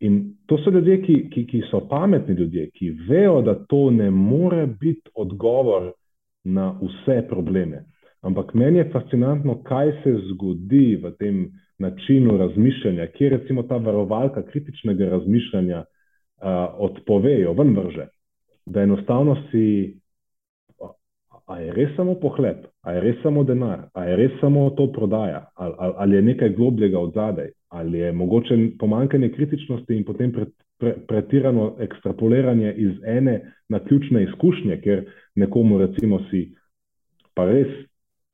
In to so ljudje, ki, ki, ki so pametni ljudje, ki vejo, da to ne more biti odgovor na vse probleme. Ampak meni je fascinantno, kaj se zgodi v tem načinu razmišljanja, kjer recimo ta varovalka kritičnega razmišljanja uh, odpovejo, ven vrže, da enostavno si, a je res samo pohlep, a je res samo denar, a je res samo to prodaja, ali, ali, ali je nekaj globljega od zadaj, ali je mogoče pomankanje kritičnosti in potem pre, pre, pretirano ekstrapoliranje iz ene na ključne izkušnje, ker nekomu recimo si pa res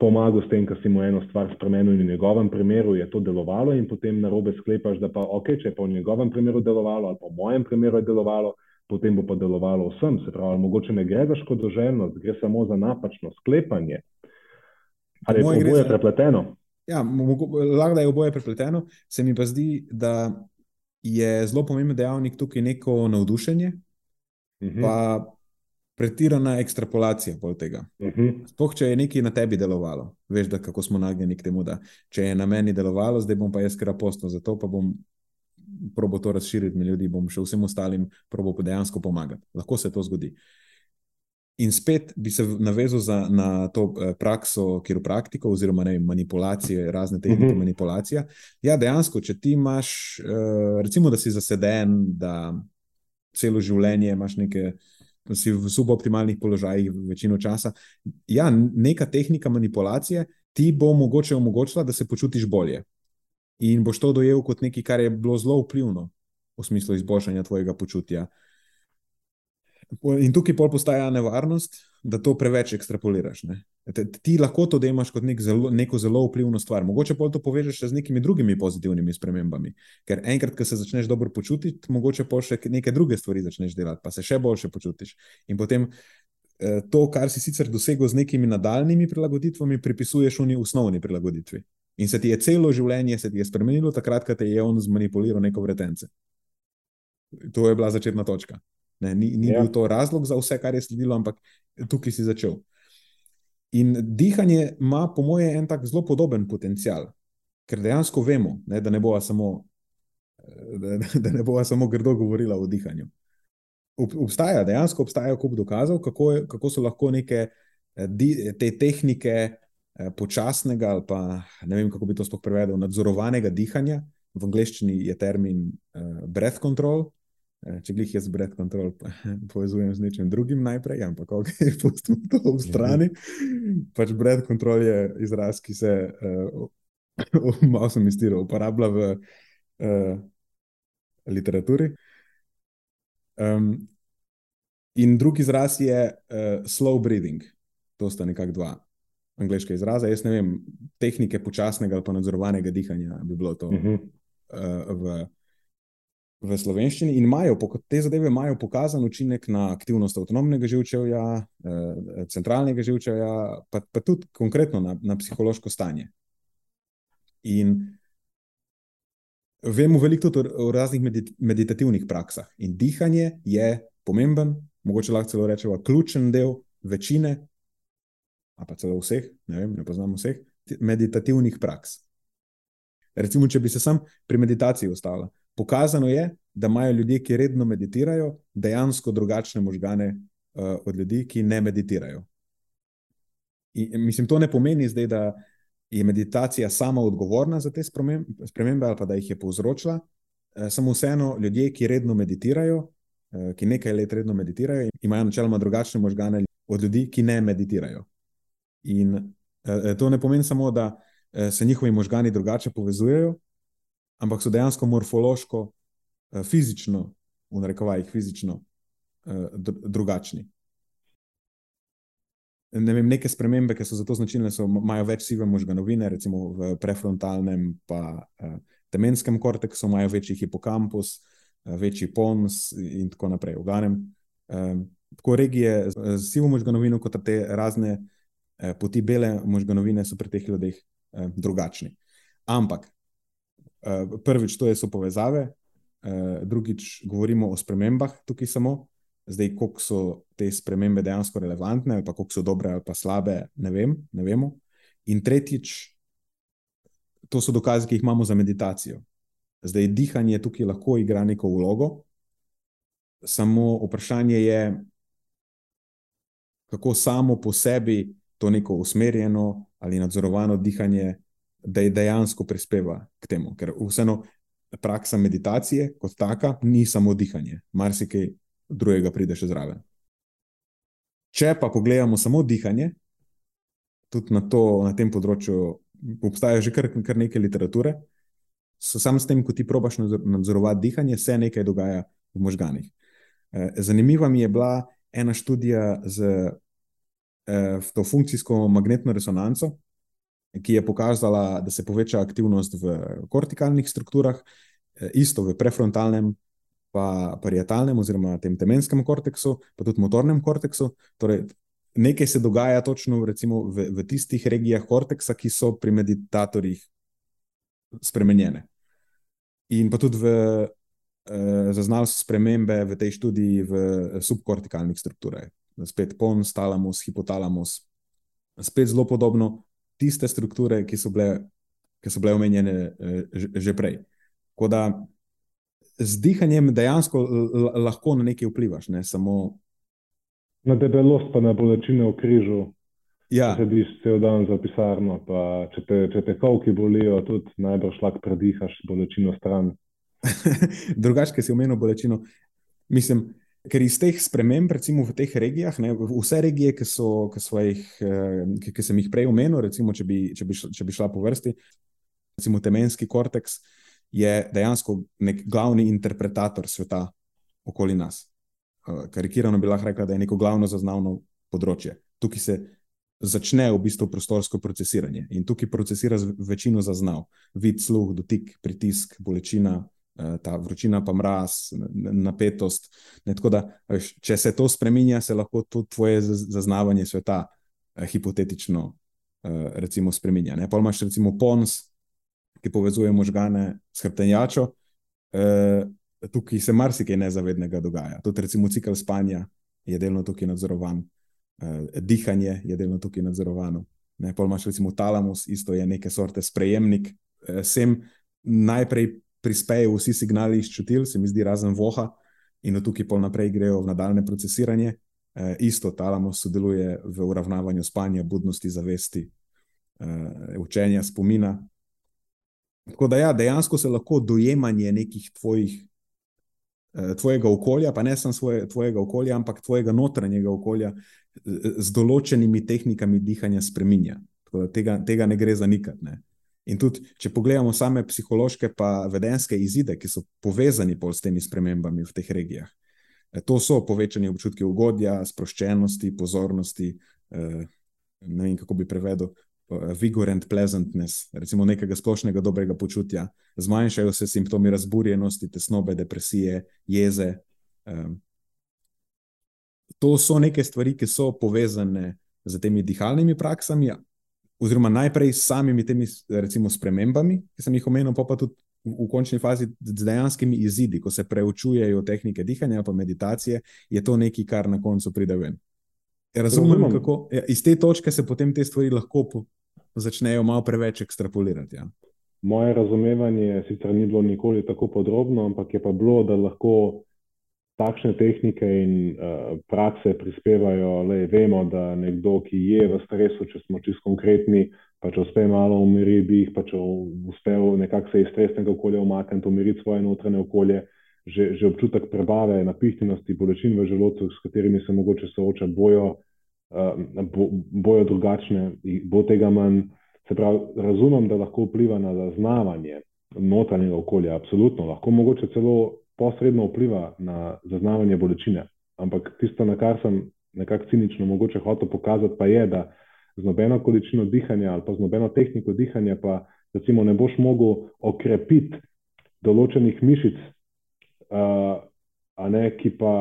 pomagal s tem, da si mu eno stvar spremenil in v njegovem primeru je to delovalo, in potem na robe sklepaš, da pa ok, če je pa v njegovem primeru delovalo, ali pa v mojem primeru je delovalo, potem bo pa delovalo vsem. Se pravi, mogoče ne gre za škodoželjnost, gre samo za napačno sklepanje. Ali je oboje za... prepleteno? Ja, lahko da je oboje prepleteno. Se mi pa zdi, da je zelo pomemben dejavnik tukaj neko navdušenje. Uh mhm. -huh. Pa pretirana ekstrapolacija tega. Uh mhm. -huh. Sploh, če je nekaj na tebi delovalo, veš, da kako smo nagnjeni k temu, da če je na meni delovalo, zdaj bom pa jaz kar apostol, zato pa bom probo to razširiti med ljudi, bom še vsem ostalim probo dejansko pomagati. Lahko se to zgodi. In spet bi se navezal za, na to eh, prakso kiropraktikov, oziroma ne, manipulacije, razne tehnike uh mhm. -huh. manipulacije. Ja, dejansko, če ti imaš, eh, recimo, da si zaseden, da celo življenje imaš nekaj si v suboptimalnih položajih večino časa. Ja, neka tehnika manipulacije ti bo mogoče omogočila, da se počutiš bolje. In boš to dojel kot nekaj, kar je bilo zelo vplivno v smislu izboljšanja tvojega počutja. In tukaj pol postaja nevarnost, da to preveč ekstrapoliraš. Ne? Ti lahko to demaš kot nek zelo, neko zelo vplivno stvar. Mogoče pa to povežeš z nekimi drugimi pozitivnimi spremembami. Ker enkrat, ko se začneš dobro počutiti, mogoče pa še neke druge stvari začneš delati, pa se še boljše počutiš. In potem eh, to, kar si sicer dosegel z nekimi nadaljnimi prilagoditvami, pripisuješ v osnovni prilagoditvi. In se ti je celo življenje je spremenilo, takrat, ko te je on zmanipuliral neko vretence. To je bila začetna točka. Ne, ni ni ja. bil to razlog za vse, kar je sledilo, ampak tukaj si začel. In dihanje ima, po mojem, en tak zelo podoben potencial, ker dejansko vemo, ne, da ne bo samo, da, da ne bo samo grdo govorila o dihanju. Obstaja, dejansko obstaja kup dokazov, kako, je, kako so lahko neke eh, te tehnike eh, počasnega, ali pa ne vem, kako bi to sploh prevedel, nadzorovanega dihanja. V angleščini je termin uh, breath control, če glih jaz breath control *laughs* povezujem z nečim drugim najprej, ampak ok, *laughs* pustimo to v strani. Pač breath control je izraz, ki se, uh, *laughs* malo sem iztiral, uporablja v uh, literaturi. Um, in drugi izraz je uh, slow breathing. To sta nekako dva angliška izraza. Jaz ne vem, tehnike počasnega ali pa nadzorovanega dihanja bi bilo to uh -huh. uh, v v slovenščini in imajo, te zadeve imajo pokazan učinek na aktivnost avtonomnega živčevja, eh, centralnega živčevja, pa, pa tudi konkretno na, na psihološko stanje. In vemo veliko tudi o raznih meditativnih praksah. In dihanje je pomemben, mogoče lahko celo rečemo, ključen del večine, a pa celo vseh, ne vem, ne poznamo vseh meditativnih praks. Recimo, če bi se sam pri meditaciji ostala. Pokazano je, da imajo ljudje, ki redno meditirajo, dejansko drugačne možgane uh, od ljudi, ki ne meditirajo. In, mislim, to ne pomeni zdaj, da je meditacija sama odgovorna za te spremembe ali pa da jih je povzročila. Uh, samo vseeno, ljudje, ki redno meditirajo, uh, ki nekaj let redno meditirajo, imajo načeloma drugačne možgane od ljudi, ki ne meditirajo. In uh, to ne pomeni samo, da uh, se njihovi možgani drugače povezujejo, ampak so dejansko morfološko, uh, fizično, v narekovajih, fizično uh, drugačni. Ne vem, neke spremembe, ki so za to značilne, so, imajo več sive možganovine, recimo v prefrontalnem in uh, temenskem korteksu, imajo večji hipokampus, večji pons in tako naprej. V glavnem, tako regije z, sivo možganovino, kot te razne poti bele možganovine, so pri teh ljudeh drugačni. Ampak Eh, prvič, to so povezave, uh, drugič, govorimo o spremembah tukaj samo, zdaj, koliko so te spremembe dejansko relevantne, ali pa koliko so dobre ali pa slabe, ne, vem, ne vemo. In tretjič, to so dokazi, ki jih imamo za meditacijo. Zdaj, dihanje tukaj lahko igra neko vlogo, samo vprašanje je, kako samo po sebi to neko usmerjeno ali nadzorovano dihanje da dejansko prispeva k temu. Ker vseeno praksa meditacije kot taka ni samo dihanje, marsikaj drugega pride še zraven. Če pa pogledamo samo dihanje, tudi na, to, na tem področju obstaja že kar, kar nekaj literature, so samo s tem, ko ti probaš nadzorovati dihanje, se nekaj dogaja v možganih. Eh, zanimiva mi je bila ena študija z eh, to funkcijsko magnetno resonanco, ki je pokazala, da se poveča aktivnost v kortikalnih strukturah, eh, isto v prefrontalnem, pa parietalnem, oziroma tem temenskem korteksu, pa tudi motornem korteksu. Torej, nekaj se dogaja točno recimo, v, v tistih regijah korteksa, ki so pri meditatorjih spremenjene. In pa tudi v, eh, zaznali so spremembe v tej študiji v subkortikalnih strukturah. Spet pons, talamus, hipotalamus, spet zelo podobno, tiste strukture, ki so bile, ki so bile omenjene uh, že prej. Tako da z dihanjem dejansko lahko na nekaj vplivaš, ne samo na debelost, pa na bolečine v križu. Ja. Če sediš cel dan za pisarno, pa če te, če te kavki bolijo, tudi najbrž lahko predihaš bolečino stran. *laughs* Drugače, ki si omenil bolečino, mislim, Ker iz teh sprememb, recimo v teh regijah, ne, vse regije, ki, so, ki, jih, eh, ki, ki sem jih prej omenil, recimo, če, bi, če, bi šla, če bi šla po vrsti, recimo temenski korteks, je dejansko nek glavni interpretator sveta okoli nas. Eh, karikirano bi lahko rekla, da je neko glavno zaznavno področje. Tukaj se začne v bistvu prostorsko procesiranje in tukaj procesira večino zaznav, vid, sluh, dotik, pritisk, bolečina. Eh, ta vročina, pa mraz, napetost. Ne, da, veš, če se to spremenja, se lahko tudi tvoje zaznavanje sveta eh, hipotetično eh, recimo, spremenja. Pa imaš recimo pons, ki povezuje možgane s hrbtenjačo. Eh, tukaj se marsikaj nezavednega dogaja. Tudi recimo cikl spanja je delno tukaj nadzorovan. dihanje je delno tukaj nadzorovano. Ne, pol imaš recimo talamus, isto je neke sorte sprejemnik. Sem najprej prispejo vsi signali iz čutil, se mi zdi, razen voha, in od tukaj pol naprej grejo v nadaljne procesiranje. E, isto talamus sodeluje v uravnavanju spanja, budnosti, zavesti, e, učenja, spomina. Tako da, ja, dejansko se lahko dojemanje nekih tvojih, e, tvojega okolja, pa ne samo svoje, tvojega okolja, ampak tvojega notranjega okolja, z določenimi tehnikami dihanja spremenja. Tega, tega ne gre zanikati. In tudi, če pogledamo same psihološke in vedenske izide, ki so povezani s temi spremembami v teh regijah, e, to so povečani občutki ugodja, sproščenosti, pozornosti. E, ne vem, kako bi prevedel. Vigor and pleasantness, recimo nekega splošnega dobrega počutja, zmanjšajo se simptomi razburjenosti, tesnobe, depresije, jeze. To so neke stvari, ki so povezane z temi dihalnimi praksami, oziroma najprej s samimi temi recimo, spremembami, ki sem jih omenil, pa, pa tudi v, v končni fazi z dejanskimi izidi, ko se preučujejo tehnike dihanja in meditacije, je to nekaj, kar na koncu pride ven. Razumem, kako ja, iz te točke se potem te stvari lahko po, začnejo malo preveč ekstrapolirati. Ja. Moje razumevanje sicer ni bilo nikoli tako podrobno, ampak je pa bilo, da lahko takšne tehnike in uh, prakse prispevajo. Le, vemo, da nekdo, ki je v stresu, če smo čisto konkretni, pa če uspe malo umiriti, bi jih pa če uspe nekako se iz stresnega okolja umakniti, umiriti svoje notranje okolje, že, že občutek prebave, napihnjenosti, bolečin v želodcu, s katerimi se mogoče sooča, bojo, uh, bo, bojo drugačne, bo tega manj. Se pravi, razumem, da lahko vpliva na zaznavanje notranjega okolja, absolutno, lahko mogoče celo posredno vpliva na zaznavanje bolečine. Ampak tisto, na kar sem nekako cinično mogoče hotel pokazati, pa je, da z nobeno količino dihanja ali pa z nobeno tehniko dihanja, pa recimo ne boš mogel okrepiti določenih mišic, uh, ne, ki pa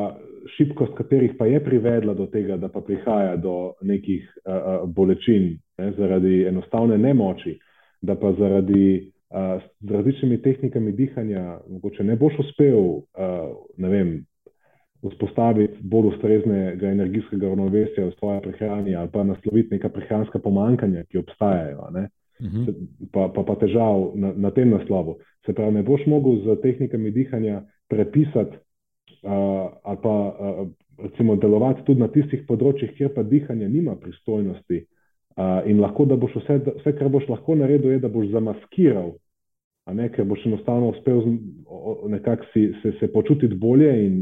šibkost katerih pa je privedla do tega, da pa prihaja do nekih uh, bolečin ne, zaradi enostavne nemoči, da pa zaradi z različnimi tehnikami dihanja, mogoče ne boš uspel vem, vzpostaviti bolj ustreznega energijskega ravnovesja v svoje prehrani ali pa nasloviti neka prehranska pomankanja, ki obstajajo. Ne? Mhm. Pa, pa, pa težav na, na tem naslovu. Se pravi, ne boš mogel z tehnikami dihanja prepisati uh, ali pa uh, recimo delovati tudi na tistih področjih, kjer pa dihanje nima pristojnosti, uh, in lahko, da boš vse, vse, kar boš lahko naredil, je, da boš zamaskiral, ne, ker boš enostavno uspel nekako se, se počutiti bolje in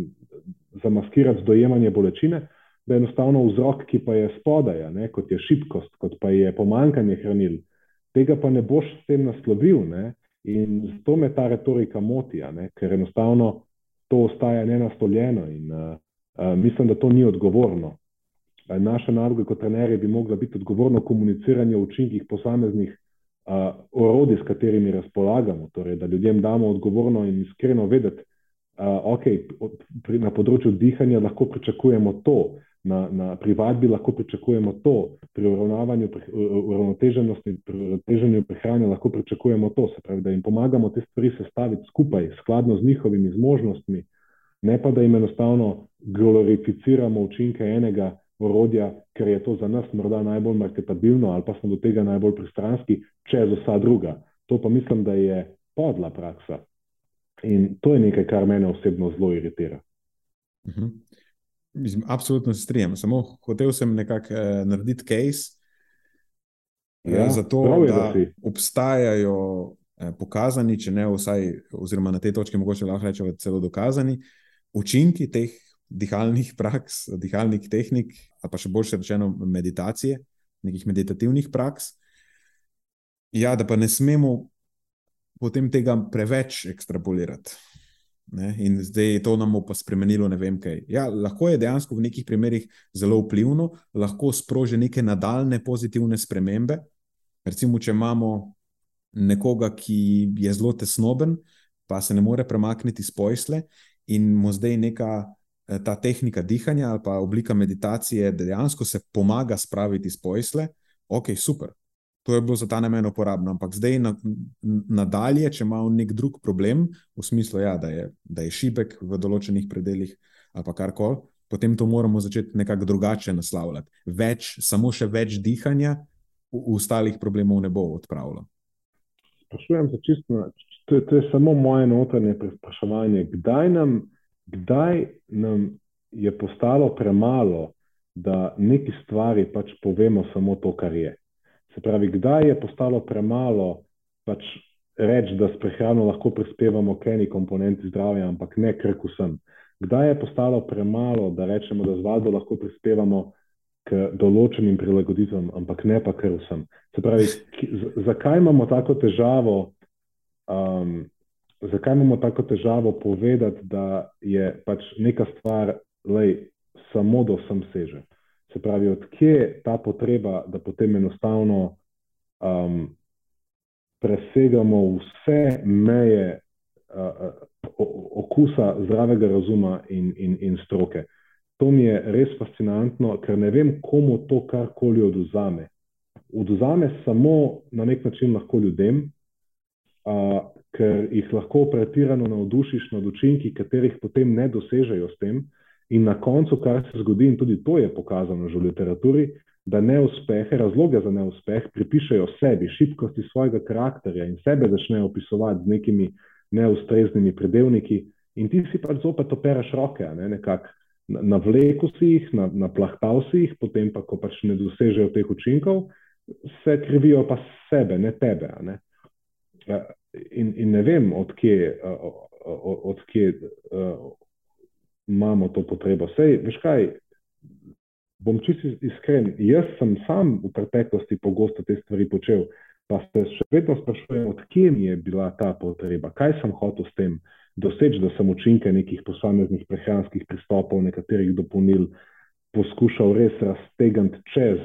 zamaskirati dojemanje bolečine, da je enostavno vzrok, ki pa je spodaj, ne, kot je šibkost, kot pa je pomankanje hranil, tega pa ne boš s tem naslovil. Ne, in zato me ta retorika moti, ne, ker enostavno to ostaja nenastoljeno in uh, uh, mislim, da to ni odgovorno naša naloga kot trenerje bi mogla biti odgovorno komuniciranje o učinkih posameznih uh, orodij, s katerimi razpolagamo. Torej, da ljudem damo odgovorno in iskreno vedeti, uh, okay, na področju dihanja lahko pričakujemo to, na, na privadbi lahko pričakujemo to, pri uravnavanju uravnoteženosti, pri uravnoteženju prehrane lahko pričakujemo to. Se pravi, da jim pomagamo te stvari sestaviti skupaj, skladno z njihovimi zmožnostmi. Ne pa, da jim enostavno glorificiramo učinke enega, orodja, ker je to za nas morda najbolj marketabilno ali pa smo do tega najbolj pristranski, čez vsa druga. To pa mislim, da je podla praksa. In to je nekaj, kar mene osebno zelo iritira. Uh mhm. -huh. Absolutno se strinjam. Samo hotel sem nekako eh, narediti case, eh, ja, zato, je, da, da obstajajo eh, pokazani, če ne vsaj, oziroma na tej točki mogoče lahko rečemo celo dokazani, učinki teh dihalnih praks, dihalnih tehnik, ali pa še boljše rečeno, meditacije, nekih meditativnih praks. Ja, da pa ne smemo potem tega preveč ekstrapolirati. Ne? In zdaj je to nam pa spremenilo, ne vem kaj. Ja, lahko je dejansko v nekih primerih zelo vplivno, lahko sproži neke nadaljne pozitivne spremembe. Recimo, če imamo nekoga, ki je zelo tesnoben, pa se ne more premakniti iz posle, in mu zdaj neka ta tehnika dihanja ali pa oblika meditacije dejansko se pomaga spraviti iz posle, ok, super. To je bilo za ta namen uporabno, ampak zdaj na, nadalje, če ima nek drug problem, v smislu, ja, da, je, da je šibek v določenih predeljih ali pa karkoli, potem to moramo začeti nekako drugače naslavljati. Več, samo še več dihanja, v, ostalih problemov ne bo odpravilo. Sprašujem se čisto, to je, to je samo moje notranje vprašanje. Kdaj, kdaj nam je postalo premalo, da neki stvari pač povemo samo to, kar je? Se pravi, kdaj je postalo premalo pač reči, da s prehrano lahko prispevamo k eni komponenti zdravja, ampak ne krk vsem? Kdaj je postalo premalo, da rečemo, da z vadbo lahko prispevamo k določenim prilagoditvam, ampak ne pa kar vsem? Se pravi, zakaj imamo tako težavo? Um, zakaj imamo tako težavo povedati, da je pač neka stvar, lej, samo da vsem seže? Se pravi, odkje je ta potreba, da potem enostavno um, presegamo vse meje uh, okusa zdravega razuma in, in, in stroke. To mi je res fascinantno, ker ne vem, komu to karkoli oduzame. Oduzame samo na nek način lahko ljudem, uh, ker jih lahko pretirano navdušiš nad učinki, katerih potem ne dosežejo s tem. In na koncu, kar se zgodi, in tudi to je pokazano že v literaturi, da neuspehe, razloge za neuspeh pripišajo sebi, šibkosti svojega karakterja in sebe začnejo opisovati z nekimi neustreznimi predelniki, in ti si pač zopet opereš roke, ne, nekako navleku si jih, naplahtal si jih, potem pa, ko pač ne dosežejo teh učinkov, se krivijo pa sebe, ne tebe. Ne. In, in ne vem, odkje, odkje uh, imamo to potrebo. Sej, veš kaj, bom čisto iskren, jaz sem sam v preteklosti pogosto te stvari počel, pa se še vedno sprašujem, odkje mi je bila ta potreba, kaj sem hotel s tem doseči, da sem učinke nekih posameznih prehranskih pristopov, nekaterih dopolnil poskušal res raztegniti čez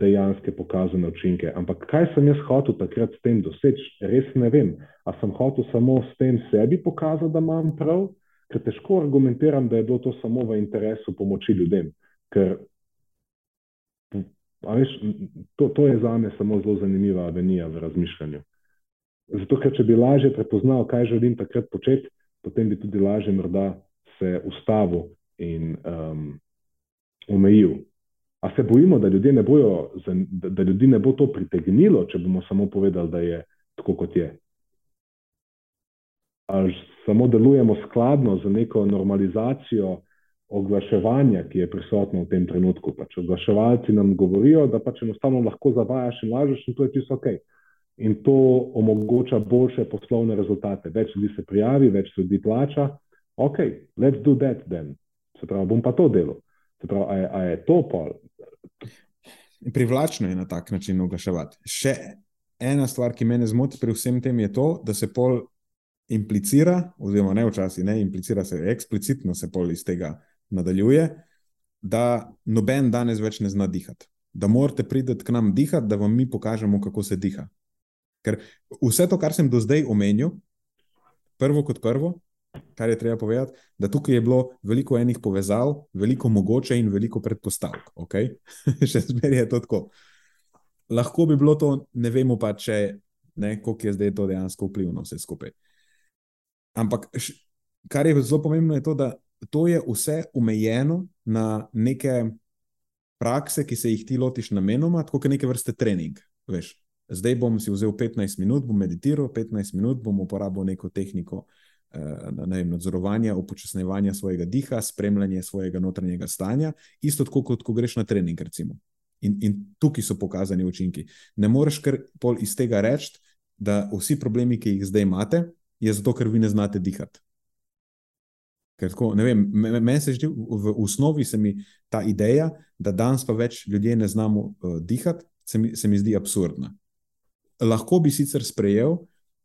dejanske pokazane učinke. Ampak kaj sem jaz hotel takrat s tem doseči, res ne vem. A sem hotel samo s tem sebi pokazati, da imam prav, ker težko argumentiram, da je bilo to samo v interesu pomoči ljudem. Ker Veš, to, to je za me samo zelo zanimiva avenija v razmišljanju. Zato, ker če bi lažje prepoznal, kaj želim takrat početi, potem bi tudi lažje morda se ustavil in um, omejil. A se bojimo, da, ne bojo, da, da ljudi ne bo to pritegnilo, če bomo samo povedali, da je tako, kot je. Ali samo delujemo skladno z neko normalizacijo oglaševanja, ki je prisotno v tem trenutku. Pač oglaševalci nam govorijo, da pač enostavno lahko zavajaš in lažeš, in to je čisto ok. In to omogoča boljše poslovne rezultate. Več ljudi se prijavi, več ljudi plača. Ok, let's do that then. Se pravi, bom pa to delal. Se pravi, a je, a je to pol. Privlačno je na tak način oglaševati. Še ena stvar, ki me zmoti pri vsem tem, je to, da se pol implicira, oziroma ne včasih, ne implicira se eksplicitno, se pol iz tega nadaljuje, da noben danes več ne zna dihati. Da morate priti k nam dihati, da vam mi pokažemo, kako se diha. Ker vse to, kar sem do zdaj omenil, prvo kot prvo, kar je treba povedati, da tukaj je bilo veliko enih povezav, veliko mogoče in veliko predpostavk. Okay? *laughs* Še zmeraj je to tako. Lahko bi bilo to, ne vemo pa, če ne, koliko je zdaj to dejansko vplivno vse skupaj. Ampak, kar je zelo pomembno, je to, da to je vse omejeno na neke prakse, ki se jih ti lotiš namenoma, kot neke vrste trening. Veš, zdaj bom si vzel 15 minut, bom meditiral 15 minut, bom uporabil neko tehniko eh, ne vem, nadzorovanja, upočasnevanja svojega diha, spremljanja svojega notranjega stanja, isto tako, kot ko greš na trening. In, in tukaj so pokazani učinki. Ne moreš kar pol iz tega reči, da vsi problemi, ki jih zdaj imate, je zato, ker vi ne znate dihati. Ker tako, ne vem, meni se zdi, v osnovi se mi ta ideja, da danes pa več ljudi ne znamo uh, dihati, se mi, se mi zdi absurdna. Lahko bi sicer sprejel,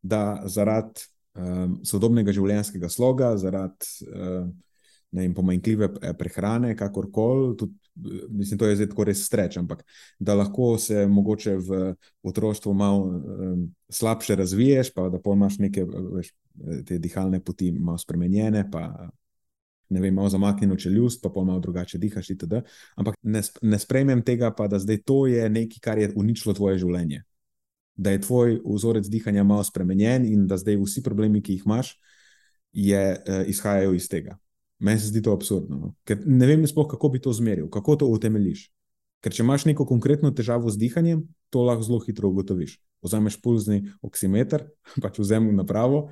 da zaradi um, sodobnega življenjskega sloga, zaradi uh, pomanjkljive prehrane, kakorkoli, tudi, mislim, to je zdaj tako res streč, ampak da lahko se mogoče v otroštvu malo um, slabše razviješ, pa da pa imaš neke veš, te dihalne poti malo spremenjene, pa ne vem, malo zamaknjeno čeljust, pa pol malo drugače dihaš. Itd. Ampak ne, ne sprejmem tega, pa da zdaj to je nekaj, kar je uničilo tvoje življenje. Da je tvoj vzorec dihanja malo spremenjen in da zdaj vsi problemi, ki jih imaš, je, uh, izhajajo iz tega. Meni se zdi to absurdno. No? Ker ne vem, sploh, kako bi to zmeril, kako to utemeliš. Ker če imaš neko konkretno težavo z dihanjem, to lahko zelo hitro ugotoviš. Vzameš pulzni oksimeter, *laughs* pač vzemi napravo,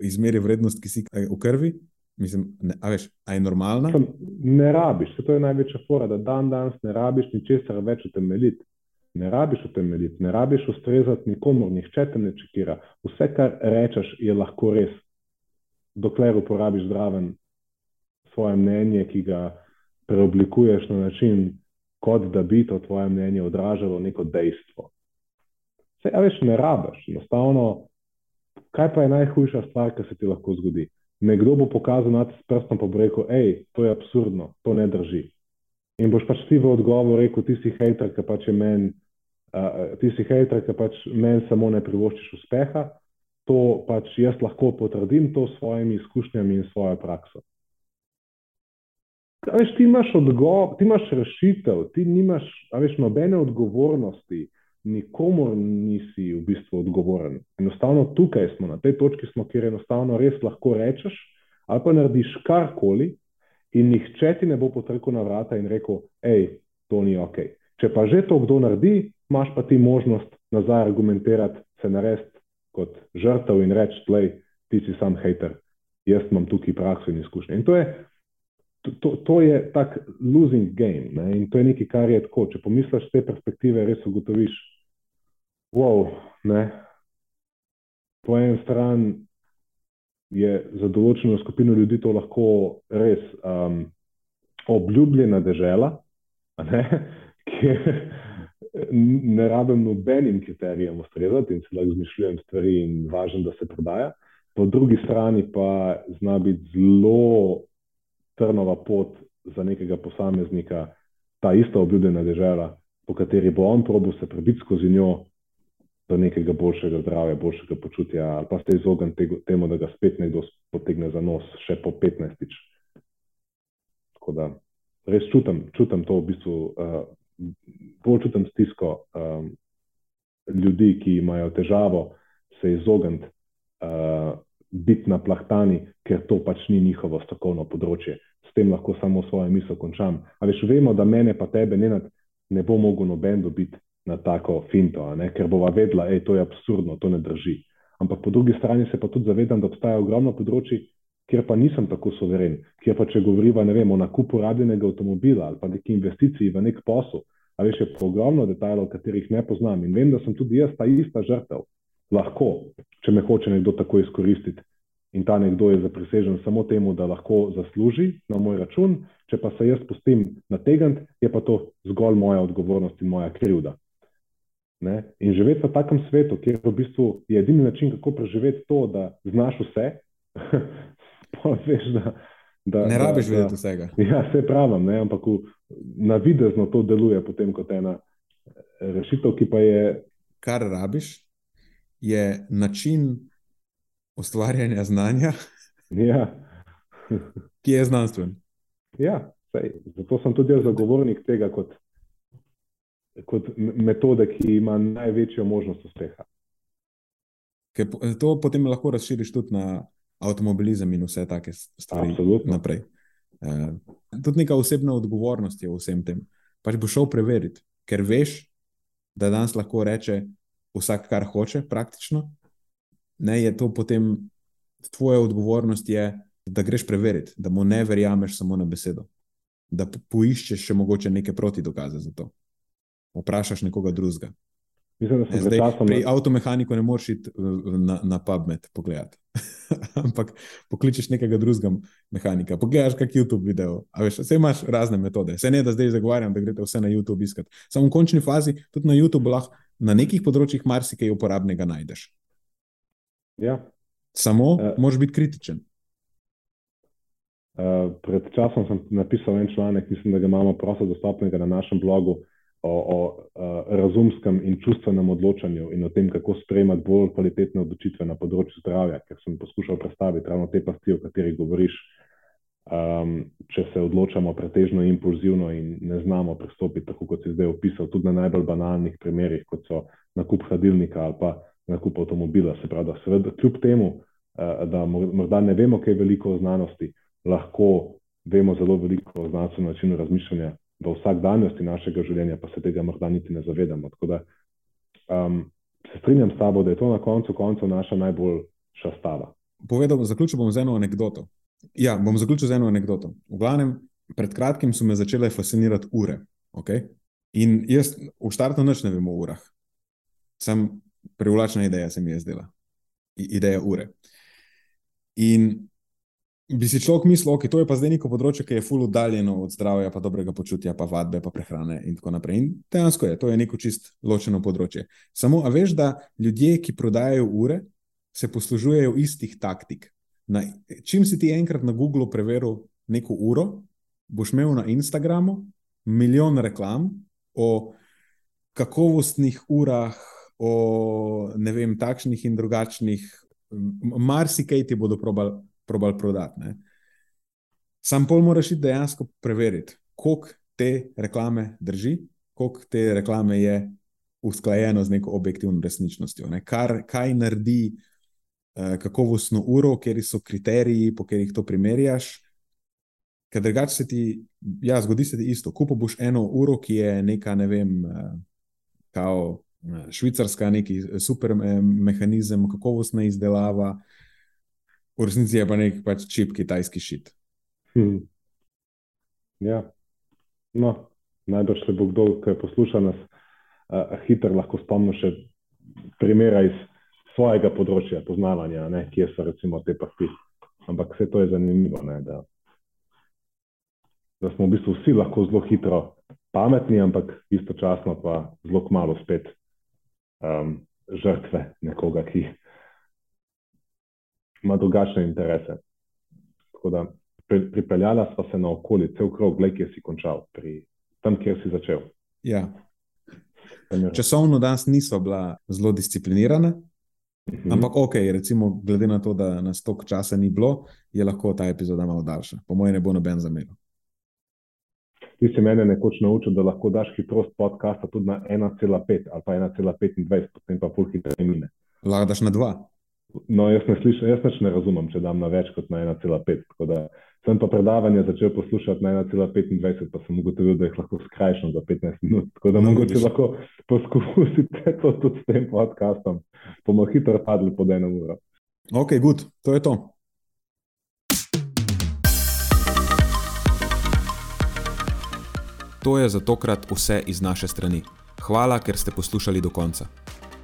izmeri vrednost kisika v krvi. Mislim, ne, a veš, a je normalna? Ne rabiš, to je največja fora, da dan danes ne rabiš ničesar več utemeljiti. Ne rabiš utemeljiti, ne rabiš ustrezati nikomor, nihče te ne čekira. Vse, kar rečeš, je lahko res, dokler uporabiš zdraven svoje mnenje, ki ga preoblikuješ na način, kot da bi to tvoje mnenje odražalo neko dejstvo. Vse, a veš, ne rabiš. Enostavno, kaj pa je najhujša stvar, ki se ti lahko zgodi? Nekdo bo pokazal na te s prstom bo rekel: hej, to je absurdno, to ne drži. In boš pač ti v odgovor rekel: ti si hater, ki pač je meni. Uh, ti si hater, ki pač meni samo ne privoščiš uspeha, to pač jaz lahko potrdim to s svojimi izkušnjami in svojo prakso. Veš, ti imaš odgovor, ti imaš rešitev, ti nimaš veš, nobene odgovornosti, nikomor nisi v bistvu odgovoren. Enostavno tukaj smo, na tej točki smo, kjer enostavno res lahko rečeš ali pa narediš karkoli in nihče ti ne bo potrkal na vrata in rekel, hej, to ni ok. Če pa že to kdo naredi, imaš pa ti možnost nazaj argumentirati, se narediti kot žrtev in reči, tlej, ti si sam hater, jaz imam tukaj prakso in izkušnje. In to je to, to je tak losing game ne? in to je nekaj, kar je tako. Če pomisliš te perspektive, res ugotoviš, wow, ne. Po eni strani je za določeno skupino ljudi to lahko res um, obljubljena država, *laughs* ki ne rabim nobenim kriterijem ustrezati in se lahko izmišljujem stvari in važno, da se prodaja. Po drugi strani pa zna biti zelo trnova pot za nekega posameznika, ta ista obljubljena država, po kateri bo on probil se prebiti skozi njo do nekega boljšega zdravja, boljšega počutja, ali pa se izogniti temu, da ga spet nekdo potegne za nos, še po 15. Tako da res čutim, čutim to v bistvu, uh, bolj čutim stisko um, ljudi, ki imajo težavo se izogniti. Uh, biti na plahtani, ker to pač ni njihovo strokovno področje. S tem lahko samo svojo misel končam. Ali veš, vemo, da mene pa tebe ne, ne bo mogel noben dobiti na tako finto, ker bova vedela, da je to absurdno, to ne drži. Ampak po drugi strani se pa tudi zavedam, da obstaja ogromno področji, kjer pa nisem tako soveren, kjer pa če govoriva vem, o nakupu rabljenega avtomobila ali pa neki investiciji v nek posel, ali še po ogromno detajlov, katerih ne poznam in vem, da sem tudi jaz ta ista žrtev lahko, če me hoče nekdo tako izkoristiti. In ta nekdo je zaprisežen samo temu, da lahko zasluži na moj račun, če pa se jaz pustim nategniti, je pa to zgolj moja odgovornost in moja krivda. Ne? In živeti v takem svetu, kjer v bistvu je edini način, kako preživeti to, da znaš vse, *laughs* pa veš, da. Da, ne rabiš vedeti vsega. Ja, se pravim, ampak navidezno to deluje potem kot ena rešitev, ki pa je. Kar rabiš, je način ustvarjanja znanja, ja. *laughs* ki je znanstven. Ja, sej, zato sem tudi zagovornik tega kot, kot metode, ki ima največjo možnost uspeha. Ker to potem lahko razširiš tudi na avtomobilizem in vse take stvari. Absolutno. Naprej. Uh, tudi neka osebna odgovornost je v vsem tem. Pač boš šel preveriti, ker veš, da danes lahko reče, vsak, kar hoče, praktično. Ne, je to potem tvoja odgovornost, je, da greš preveriti, da mu ne verjameš samo na besedo, da poiščeš še mogoče neke proti dokaze za to. Vprašaš nekoga drugega. Mislim, ne, zdaj, časom... Pri avtomehaniku ne moreš iti na, na PubMed pogledati. *laughs* Ampak pokličeš nekega drugega mehanika, pogledaš kak YouTube video. Vse imaš razne metode. Se ne da zdaj zagovarjam, da greš vse na YouTube iskati. Samo v končni fazi tudi na YouTube lahko na nekih področjih marsikaj uporabnega najdeš. Ja. Samo uh, moraš biti kritičen. Uh, pred časom sem napisal en članek, mislim, da ga imamo prosto dostopnega na našem blogu o, o razumskem in čustvenem odločanju in o tem, kako sprejemati bolj kvalitetne odločitve na področju zdravja, ker sem poskušal predstaviti ravno te pasti, o katerih govoriš. Um, če se odločamo pretežno impulzivno in ne znamo pristopiti, tako kot si zdaj opisal, tudi na najbolj banalnih primerih, kot so nakup hladilnika ali pa nakup avtomobila. Se pravi, da seveda, kljub temu, uh, da morda ne vemo, kaj je veliko o znanosti, lahko vemo zelo veliko o znanstvenem načinu razmišljanja v vsakdanjosti našega življenja, pa se tega morda niti ne zavedamo. Tako da um, se strinjam s tabo, da je to na koncu koncev naša najboljša stava. Povedal, zaključil bom z eno anegdoto. Ja, bom zaključil z eno anegdoto. V glavnem, pred kratkim so me začele fascinirati ure. Okay? In jaz v štartu noč ne vem o urah. Sem privlačna ideja, se mi je zdela. I, ideja ure. In bi si človek mislil, da okay, to je pa zdaj neko področje, ki je fully oddaljeno od zdravja, pa dobrega počutja, pa vadbe, pa prehrane in tako naprej. In dejansko je, to je neko čist ločeno področje. Samo, a veš, da ljudje, ki prodajajo ure, se poslužujejo istih taktik. Na, čim si ti enkrat na Googlu preveril neko uro, boš imel na Instagramu milijon reklam o kakovostnih urah, o ne vem, takšnih in drugačnih. Marsikaj ti bodo probali probal prodati. Ne. Sam pol moraš iti dejansko preveriti, koliko te reklame drži, koliko te reklame je usklajeno z neko objektivno resničnostjo. Ne. Kar, kaj naredi uh, kakovostno uro, kjer so kriteriji, po katerih to primerjaš. Ker drugače se ti, ja, zgodi se ti isto. Kupo boš eno uro, ki je neka, ne vem, uh, kao. Švicarska, neki super mehanizem, kakovostna izdelava, v resnici je pa nek pač čip kitajski šit. Hmm. Ja, no, najbrž se bo kdo, ki posluša nas, uh, hitro lahko spomni še primera iz svojega področja poznavanja, ne, kje so recimo te pasti. Ampak vse to je zanimivo, ne, da, da smo v bistvu vsi lahko zelo hitro pametni, ampak istočasno pa zelo malo spet um, žrtve nekoga, ki ima drugačne interese. Tako da pri, pripeljala sva se na okolico, cel krog, gled, kjer si končal, pri, tam, kjer si začel. Ja. Časovno danes niso bila zelo disciplinirana, mhm. ampak ok, recimo, glede na to, da nas toliko časa ni bilo, je lahko ta epizoda malo daljša. Po mojem, ne bo noben zamenil. Ti si mene nekoč naučil, da lahko daš hitrost podcasta tudi na 1,5 ali pa 1,25, potem pa pol hitreje mine. Lahko daš na 2. No, jaz ne, slišam, jaz ne razumem, če dam na več kot na 1,5. Sem pa predavanje začel poslušati na 1,25, pa sem ugotovil, da jih lahko skrajšam za 15 minut. Tako da no, mogoče lahko poskusite *laughs* to tudi s tem podcastom. Bomo hitro padli pod eno uro. Ok, good. to je to. To je za tokrat vse iz naše strani. Hvala, ker ste poslušali do konca.